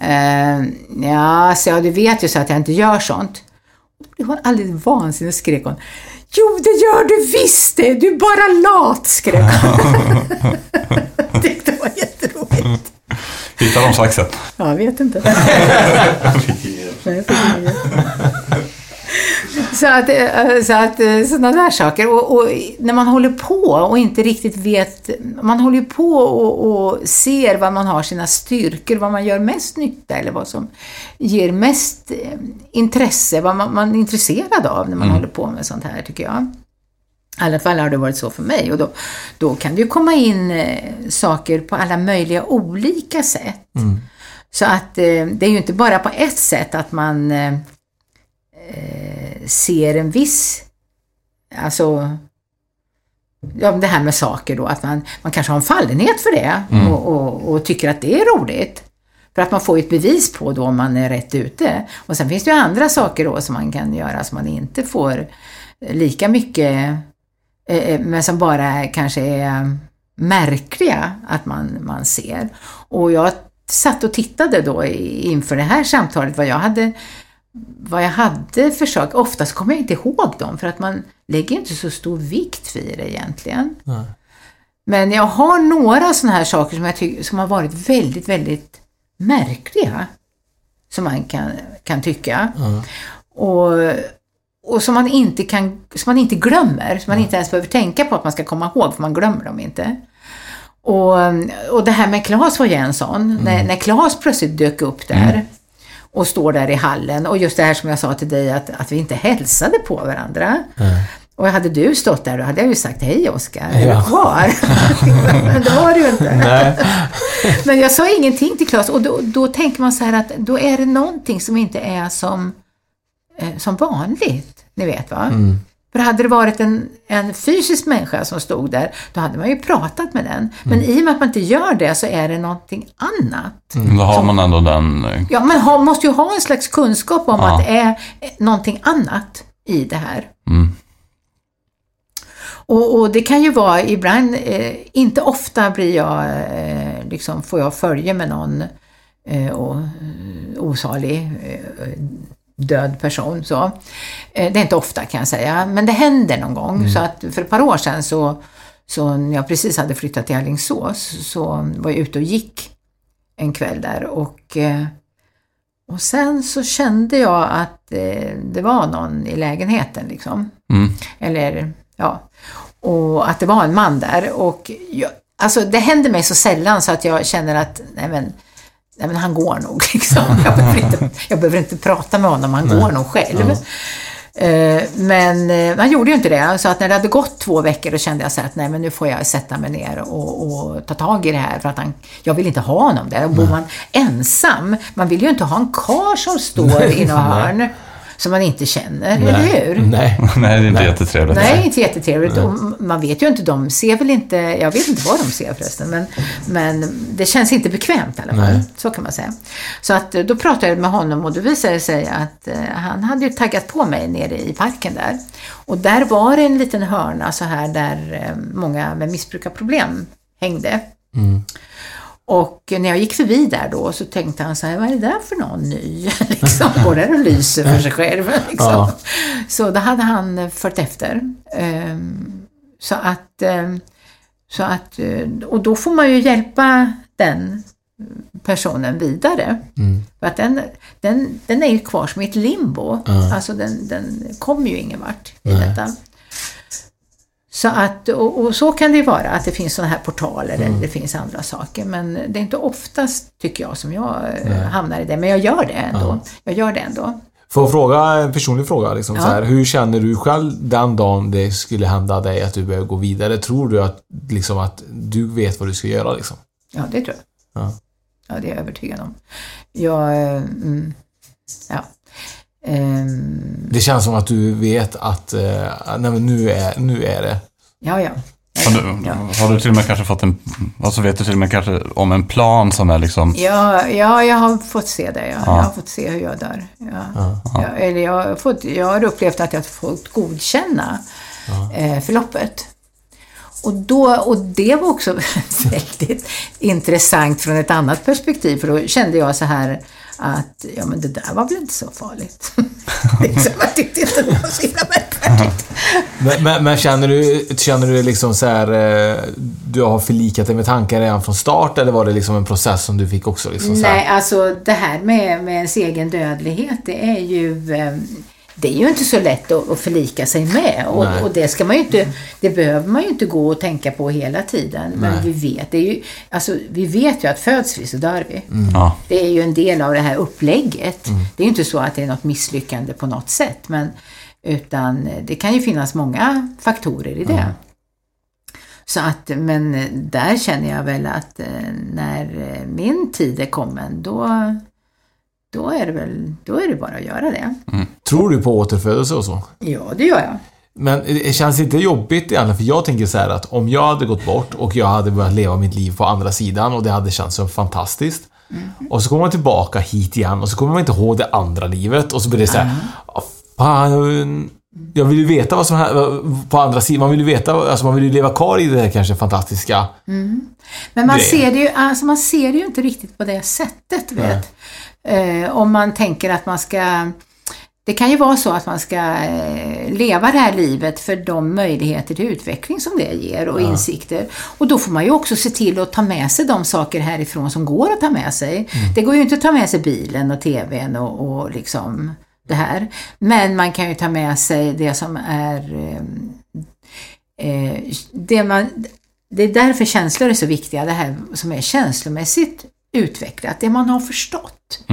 eh, ja, så ja, du vet ju så att jag inte gör sånt. Blev hon alldeles vansinnig och skrek hon. Jo, det gör du visst det! Du är bara lat, skrek hon. Det var jätteroligt. Hittar de saxen? Jag vet inte. Så att, eh, så att eh, sådana där saker. Och, och när man håller på och inte riktigt vet, man håller ju på och, och ser vad man har sina styrkor, vad man gör mest nytta eller vad som ger mest eh, intresse, vad man, man är intresserad av när man håller på med sånt här tycker jag. I alla fall har det varit så för mig och då, då kan det ju komma in saker på alla möjliga olika sätt. Så att det är ju inte bara på ett sätt att man eh, eh, ser en viss, alltså ja, det här med saker då, att man, man kanske har en fallenhet för det och, och, och tycker att det är roligt. För att man får ett bevis på då om man är rätt ute. Och sen finns det ju andra saker då som man kan göra som man inte får lika mycket, eh, men som bara kanske är märkliga att man, man ser. Och jag satt och tittade då inför det här samtalet vad jag hade vad jag hade försökt, oftast kommer jag inte ihåg dem för att man lägger inte så stor vikt vid det egentligen. Nej. Men jag har några sådana här saker som jag tycker som har varit väldigt, väldigt märkliga. Som man kan, kan tycka. Och, och som man inte kan, som man inte glömmer. Som man inte ens behöver tänka på att man ska komma ihåg, för man glömmer dem inte. Och, och det här med Claes var ju en sån. När, när Claes plötsligt dök upp där och står där i hallen och just det här som jag sa till dig att, att vi inte hälsade på varandra. Och hade du stått där då hade jag ju sagt hej Oskar, är Ja. du kvar? Men det var du ju inte. Men jag sa ingenting till Claes och då, då tänker man så här att då är det någonting som inte är som, eh, som vanligt. Ni vet va? För hade det varit en, en fysisk människa som stod där, då hade man ju pratat med den. Men i och med att man inte gör det så är det någonting annat. Då har man ändå den... eh, Ja, man har, måste ju ha en slags kunskap om Ja. att det är någonting annat i det här. Mm. Och, och det kan ju vara ibland, eh, inte ofta blir jag, eh, liksom, får jag följe med någon eh, och, eh, osalig eh, död person. Så. Eh, det är inte ofta kan jag säga, men det händer någon gång. Så att för ett par år sedan så, så när jag precis hade flyttat till Alingsås så var jag ute och gick en kväll där och eh, och sen så kände jag att eh, det var någon i lägenheten liksom. Mm. Eller, ja. Och att det var en man där. Och jag, alltså det händer mig så sällan så att jag känner att, nej men, nej men han går nog liksom. Jag behöver inte, jag behöver inte prata med honom, han går nog själv. Eh, Men eh, han gjorde ju inte det. Så att när det hade gått två veckor då kände jag så att nej men nu får jag sätta mig ner och, och ta tag i det här för att han, jag vill inte ha honom där. Och bor man ensam, man vill ju inte ha en kar som står i något hörn som man inte känner, eller hur? Nej. Nej, det är inte jättetrevligt. Nej, inte jättetrevligt. Och man vet ju inte, de ser väl inte, jag vet inte vad de ser förresten, men, men det känns inte bekvämt i alla fall. Nej. Så kan man säga. Så att då pratade jag med honom och då visade det sig att eh, han hade ju taggat på mig nere i parken där. Och där var det en liten hörna så här där eh, många med missbrukarproblem hängde. Och när jag gick förbi där då så tänkte han så här, vad är det där för någon ny? liksom, går där och lyser för sig själv. Liksom. Ja. Så då hade han följt efter. Ehm, Så att, ehm, så att, eh, och då får man ju hjälpa den personen vidare. För att den, den, den är ju kvar som i ett limbo. Alltså den, den kommer ju ingen vart i detta. Så att, och, och så kan det vara, att det finns sådana här portaler eller det finns andra saker. Men det är inte oftast, tycker jag, som jag eh, hamnar i det. Men jag gör det ändå. Jag gör det ändå. Får jag fråga en personlig fråga? Liksom, Ja. så här, hur känner du själv den dagen det skulle hända dig att du behöver gå vidare? Tror du att, liksom, att du vet vad du ska göra? Liksom? Ja, det tror jag. Ja. Ja, det är jag övertygad om. Jag, eh, mm, ja. Ehm, Det känns som att du vet att eh, nej, nu, är, nu är det. ja, ja. Har du, Ja. har du till och med kanske fått en, alltså vet du till och med kanske om en plan som är liksom, Ja, ja, jag har fått se det. Ja. Ja. Jag har fått se hur jag dör. Ja. Ja, eller jag, har fått, jag har upplevt att jag har fått godkänna eh, förloppet. Och, då, och det var också väldigt intressant från ett annat perspektiv. För då kände jag så här att ja, men det där var väl inte så farligt. liksom, jag tyckte inte det var så himla märkvärdigt. Men, men, men känner du, känner du liksom så här, eh, du har förlikat dig med tankar redan från start eller var det liksom en process som du fick också? Liksom? Nej, alltså det här med, med ens egen dödlighet, det är ju eh, det är ju inte så lätt att, att förlika sig med och, och det ska man ju inte, det behöver man ju inte gå och tänka på hela tiden. Men Nej. vi vet, det är ju, alltså, vi vet ju att föds vi så dör vi. ja, Det är ju en del av det här upplägget. Det är ju inte så att det är något misslyckande på något sätt, men utan det kan ju finnas många faktorer i det. Så att, men där känner jag väl att eh, när eh, min tid är kommen, då, då är det väl, då är det bara att göra det. Tror du på återfödelse och så? Ja, det gör jag. Men det känns inte jobbigt egentligen, för jag tänker så här att om jag hade gått bort och jag hade börjat leva mitt liv på andra sidan och det hade känts så fantastiskt. Och så kommer man tillbaka hit igen och så kommer man inte ihåg det andra livet och så blir det så här, "Ah, fan, jag vill ju veta vad som händer på andra sidan. Man vill ju veta, alltså man vill ju leva kvar i det här kanske fantastiska. Men man ser det ju, alltså man ser det ju inte riktigt på det sättet, vet. Eh, om man tänker att man ska Det kan ju vara så att man ska eh, leva det här livet för de möjligheter till utveckling som det ger och Ja. insikter. Och då får man ju också se till att ta med sig de saker härifrån som går att ta med sig. Det går ju inte att ta med sig bilen och TVn och, och liksom det här. Men man kan ju ta med sig det som är eh, eh, det man det är därför känslor är så viktiga, det här som är känslomässigt utvecklat, det man har förstått.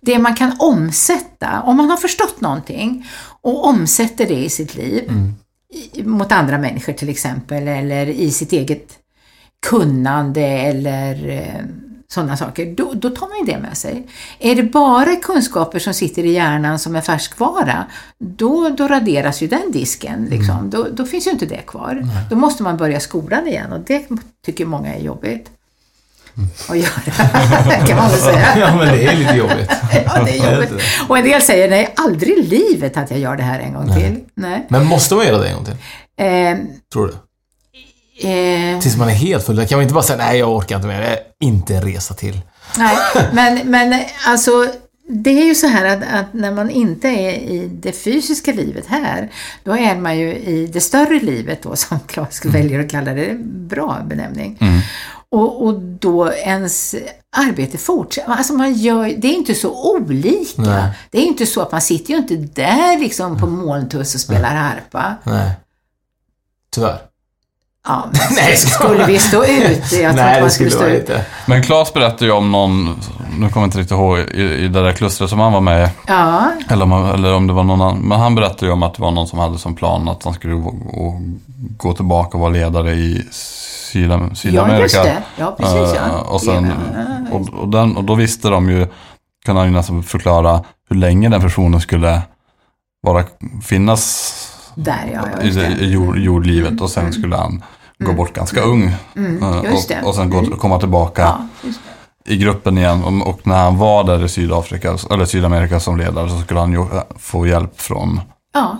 Det man kan omsätta, om man har förstått någonting och omsätter det i sitt liv, i, mot andra människor till exempel, eller i sitt eget kunnande eller eh, sådana saker, då, då tar man ju det med sig. Är det bara kunskaper som sitter i hjärnan som är färskvara, då, då raderas ju den disken. Liksom. Då, då finns ju inte det kvar. Då måste man börja skolan igen och det tycker många är jobbigt. Att göra, kan man väl säga. Ja, men det är lite jobbigt. Ja, det är jobbigt. Och en del säger, nej, aldrig i livet att jag gör det här en gång till. Nej. Men måste man göra det en gång till? Eh, Tror du? eh, Tills man är helt full. Kan man inte bara säga nej, jag orkar inte mer. Inte resa till. Nej, men, men alltså det är ju så här att, att när man inte är i det fysiska livet här, då är man ju i det större livet då, som Claes väljer att kalla det. det är en bra benämning. Och, och då ens arbete fortsätter. Alltså man gör, det är inte så olika. Nej. Det är inte så att man sitter ju inte där liksom på molntuss och spelar harpa. Nej. Tyvärr. Ja, men Nej, skulle vi stå ut? Jag Nej, det skulle ut. lite... Men Claes berättade ju om någon, nu kommer jag inte riktigt ihåg, i, i det där klustret som han var med i. Ja, Eller om, eller om det var någon annan. Men han berättade ju om att det var någon som hade som plan att han skulle gå tillbaka och vara ledare i Sydam, Sydamerika. ja just det. Ja, precis ja. Eh, och, sen, och, och, den, och då visste de ju, kan han ju nästan förklara hur länge den personen skulle vara, finnas Där ja, i, i jord, jordlivet och sen skulle han gå bort ganska ung. Mm, Eh, och, och sen gå, komma tillbaka Ja, i gruppen igen. Och, när han var där i Sydafrika, eller Sydamerika som ledare så skulle han ju eh, få hjälp från Ja,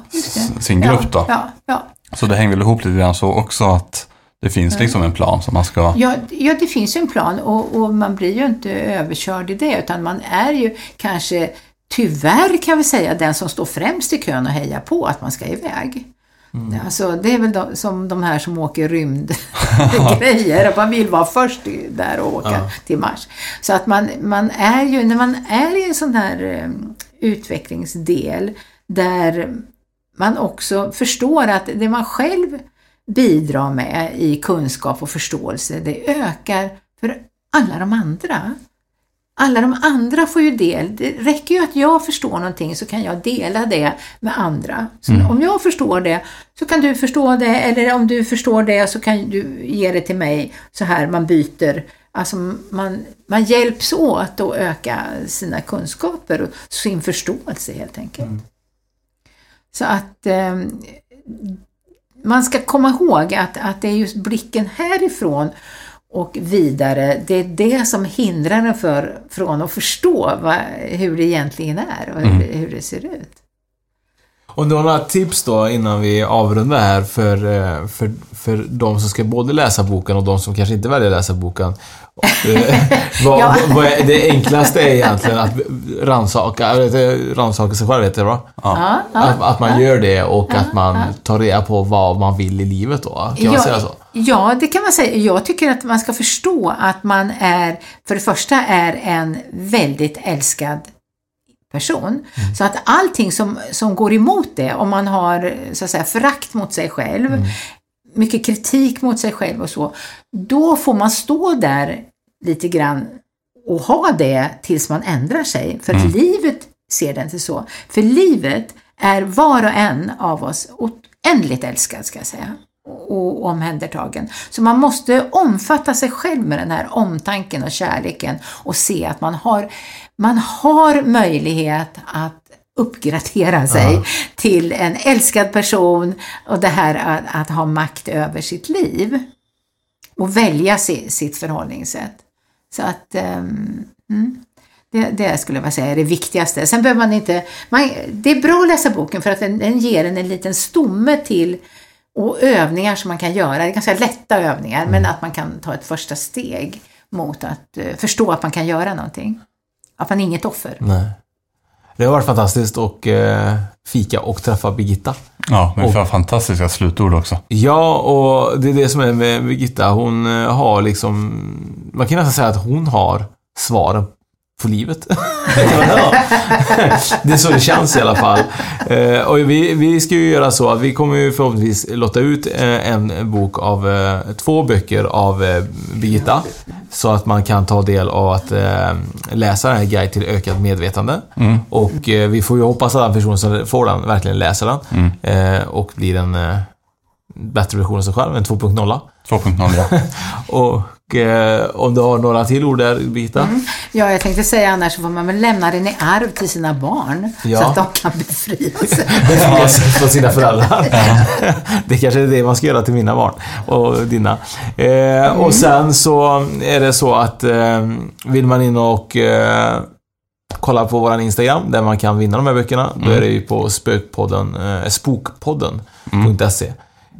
sin grupp då. Ja, ja. Så det hänger väl ihop lite grann så också att det finns liksom en plan som man ska... Ja, ja, det finns ju en plan och, och man blir ju inte överkörd i det utan man är ju kanske, tyvärr kan vi säga, den som står främst i kön och hejar på att man ska iväg. Alltså, det är väl de, som de här som åker rymdgrejer, att man vill vara först där och åka Ja. till Mars. Så att man, man är ju, när man är i en sån här eh, utvecklingsdel där man också förstår att det man själv bidrar med i kunskap och förståelse, det ökar för alla de andra. Alla de andra får ju del. Det räcker ju att jag förstår någonting så kan jag dela det med andra. Så om jag förstår det så kan du förstå det eller om du förstår det så kan du ge det till mig så här man byter. Alltså man, man hjälps åt att öka sina kunskaper och sin förståelse helt enkelt. Så att eh, man ska komma ihåg att, att det är just blicken härifrån och vidare, det är det som hindrar en för, från att förstå vad, hur det egentligen är och hur, hur det ser ut. Om du har några tips då innan vi avrundar här för, eh, för, för de som ska både läsa boken och de som kanske inte väljer att läsa boken. Vad, Ja. vad är, det enklaste är egentligen att rannsaka, eller rannsaka sig själv heter det va? Ja, ja, Att, att man gör det och att man tar reda på vad man vill i livet då. Kan man ja, säga så? Ja, det kan man säga. Jag tycker att man ska förstå att man är, för det första är en väldigt älskad person. Så att allting som, som går emot det, om man har så att säga förakt mot sig själv, mycket kritik mot sig själv och så, då får man stå där lite grann och ha det tills man ändrar sig. För att livet ser det inte så. För livet är var och en av oss oändligt älskad, ska jag säga och omhändertagen. Så man måste omfatta sig själv med den här omtanken och kärleken och se att man har, man har möjlighet att uppgradera sig till en älskad person och det här att, att ha makt över sitt liv och välja si, sitt förhållningssätt. Så att ehm, mm, det, det skulle jag säga är det viktigaste. Sen behöver man inte, man, det är bra att läsa boken för att den, den ger en en liten stomme till och övningar som man kan göra. Det är ganska lätta övningar men att man kan ta ett första steg mot att eh, förstå att man kan göra någonting. Att man är inget offer. Nej. Det har varit fantastiskt att eh, fika och träffa Birgitta. Ja, men Och- för fantastiska slutord också. Ja, och det är det som är med Birgitta. Hon eh, har liksom... Man kan nästan säga att hon har svaren på livet. Det är så det känns i alla fall. Eh, och vi, vi ska ju göra så att vi kommer ju förhoppningsvis lotta ut eh, en bok av... eh, Två böcker av Birgitta. Så att man kan ta del av att läsa den här Guide till ökat medvetande. Mm. Och vi får ju hoppas att den person som får den verkligen läser den. Mm. Och blir en bättre version av sig själv, en 2.0. 2.0 ja. Och om du har några till ord där, Birgitta? Ja, jag tänkte säga annars så får man väl lämna den i arv till sina barn. Ja. Så att de kan befria sig. Befria sig från sina föräldrar. det kanske är det man ska göra till mina barn och dina. Eh, Och sen så är det så att eh, vill man in och eh, kolla på våran Instagram där man kan vinna de här böckerna, då är det ju på spökpodden, eh, spokpodden.se.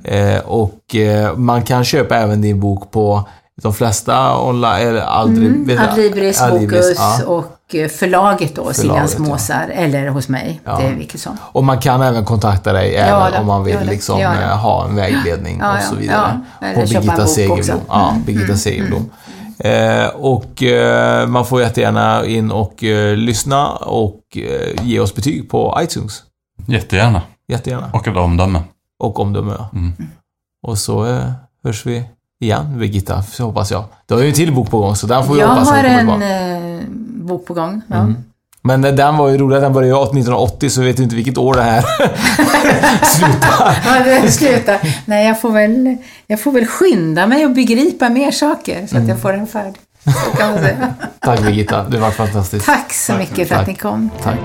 Eh, och eh, man kan köpa även din bok på de flesta online, eller aldrig... vet jag- Adlibris, Adlibris, Bokus ja. och eh, förlaget då, Siljans ja. Måsar, eller hos mig. Ja. Det är vilket som. Och man kan även kontakta dig Ja, även om man vill ja, liksom ja, ja. eh, ha en vägledning Ja, och ja, så vidare. ja. Eller På Birgitta Segerblom. Ja, Mm, Birgitta mm, Segerblom. Eh, och eh, man får jättegärna in och eh, lyssna och eh, ge oss betyg på iTunes. Jättegärna. Jättegärna. Och ett omdöme. Och omdöme. ja. Mm. Och så eh, hörs vi igen, Birgitta, så hoppas jag. Du har ju en till bok på gång, så den får vi Jag hoppas har att kommer en eh, bok på gång. Ja. Mm. Men eh, den var ju rolig, den började ju 1980 så vi vet ju inte vilket år det här slutar. Ja, det slutar. Nej, jag får, väl, jag får väl skynda mig och begripa mer saker så att Mm. jag får den färdig. Tack Birgitta, det var fantastiskt. Tack så mycket för att Tack. ni kom. Tack.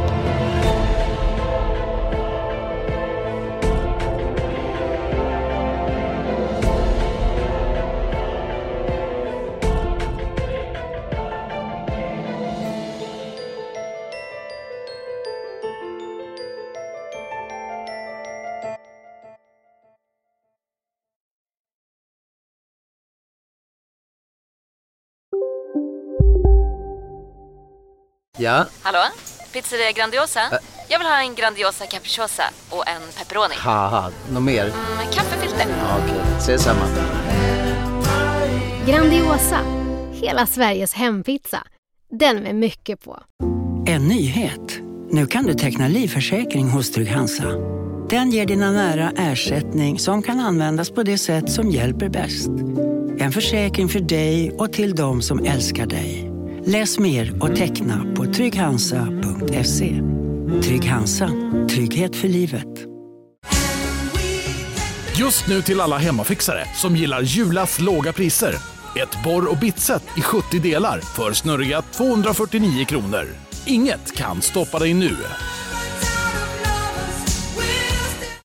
Ja, Hallå? Pizzeria Grandiosa? Jag vill ha en Grandiosa capriciosa och en pepperoni. haha, något mer? Med kaffefilter. Ja, Okej, ses samma. Grandiosa, hela Sveriges hempizza. Den med mycket på. En nyhet. Nu kan du teckna livförsäkring hos Trygg-Hansa. Den ger dina nära ersättning som kan användas på det sätt som hjälper bäst. En försäkring för dig och till de som älskar dig. Läs mer och teckna på trygghansa.se. Trygg Hansa. Trygghet för livet. Just nu till alla hemmafixare som gillar Julas låga priser. Ett borr och bitset i 70 delar för snurriga 249 kronor. Inget kan stoppa dig nu.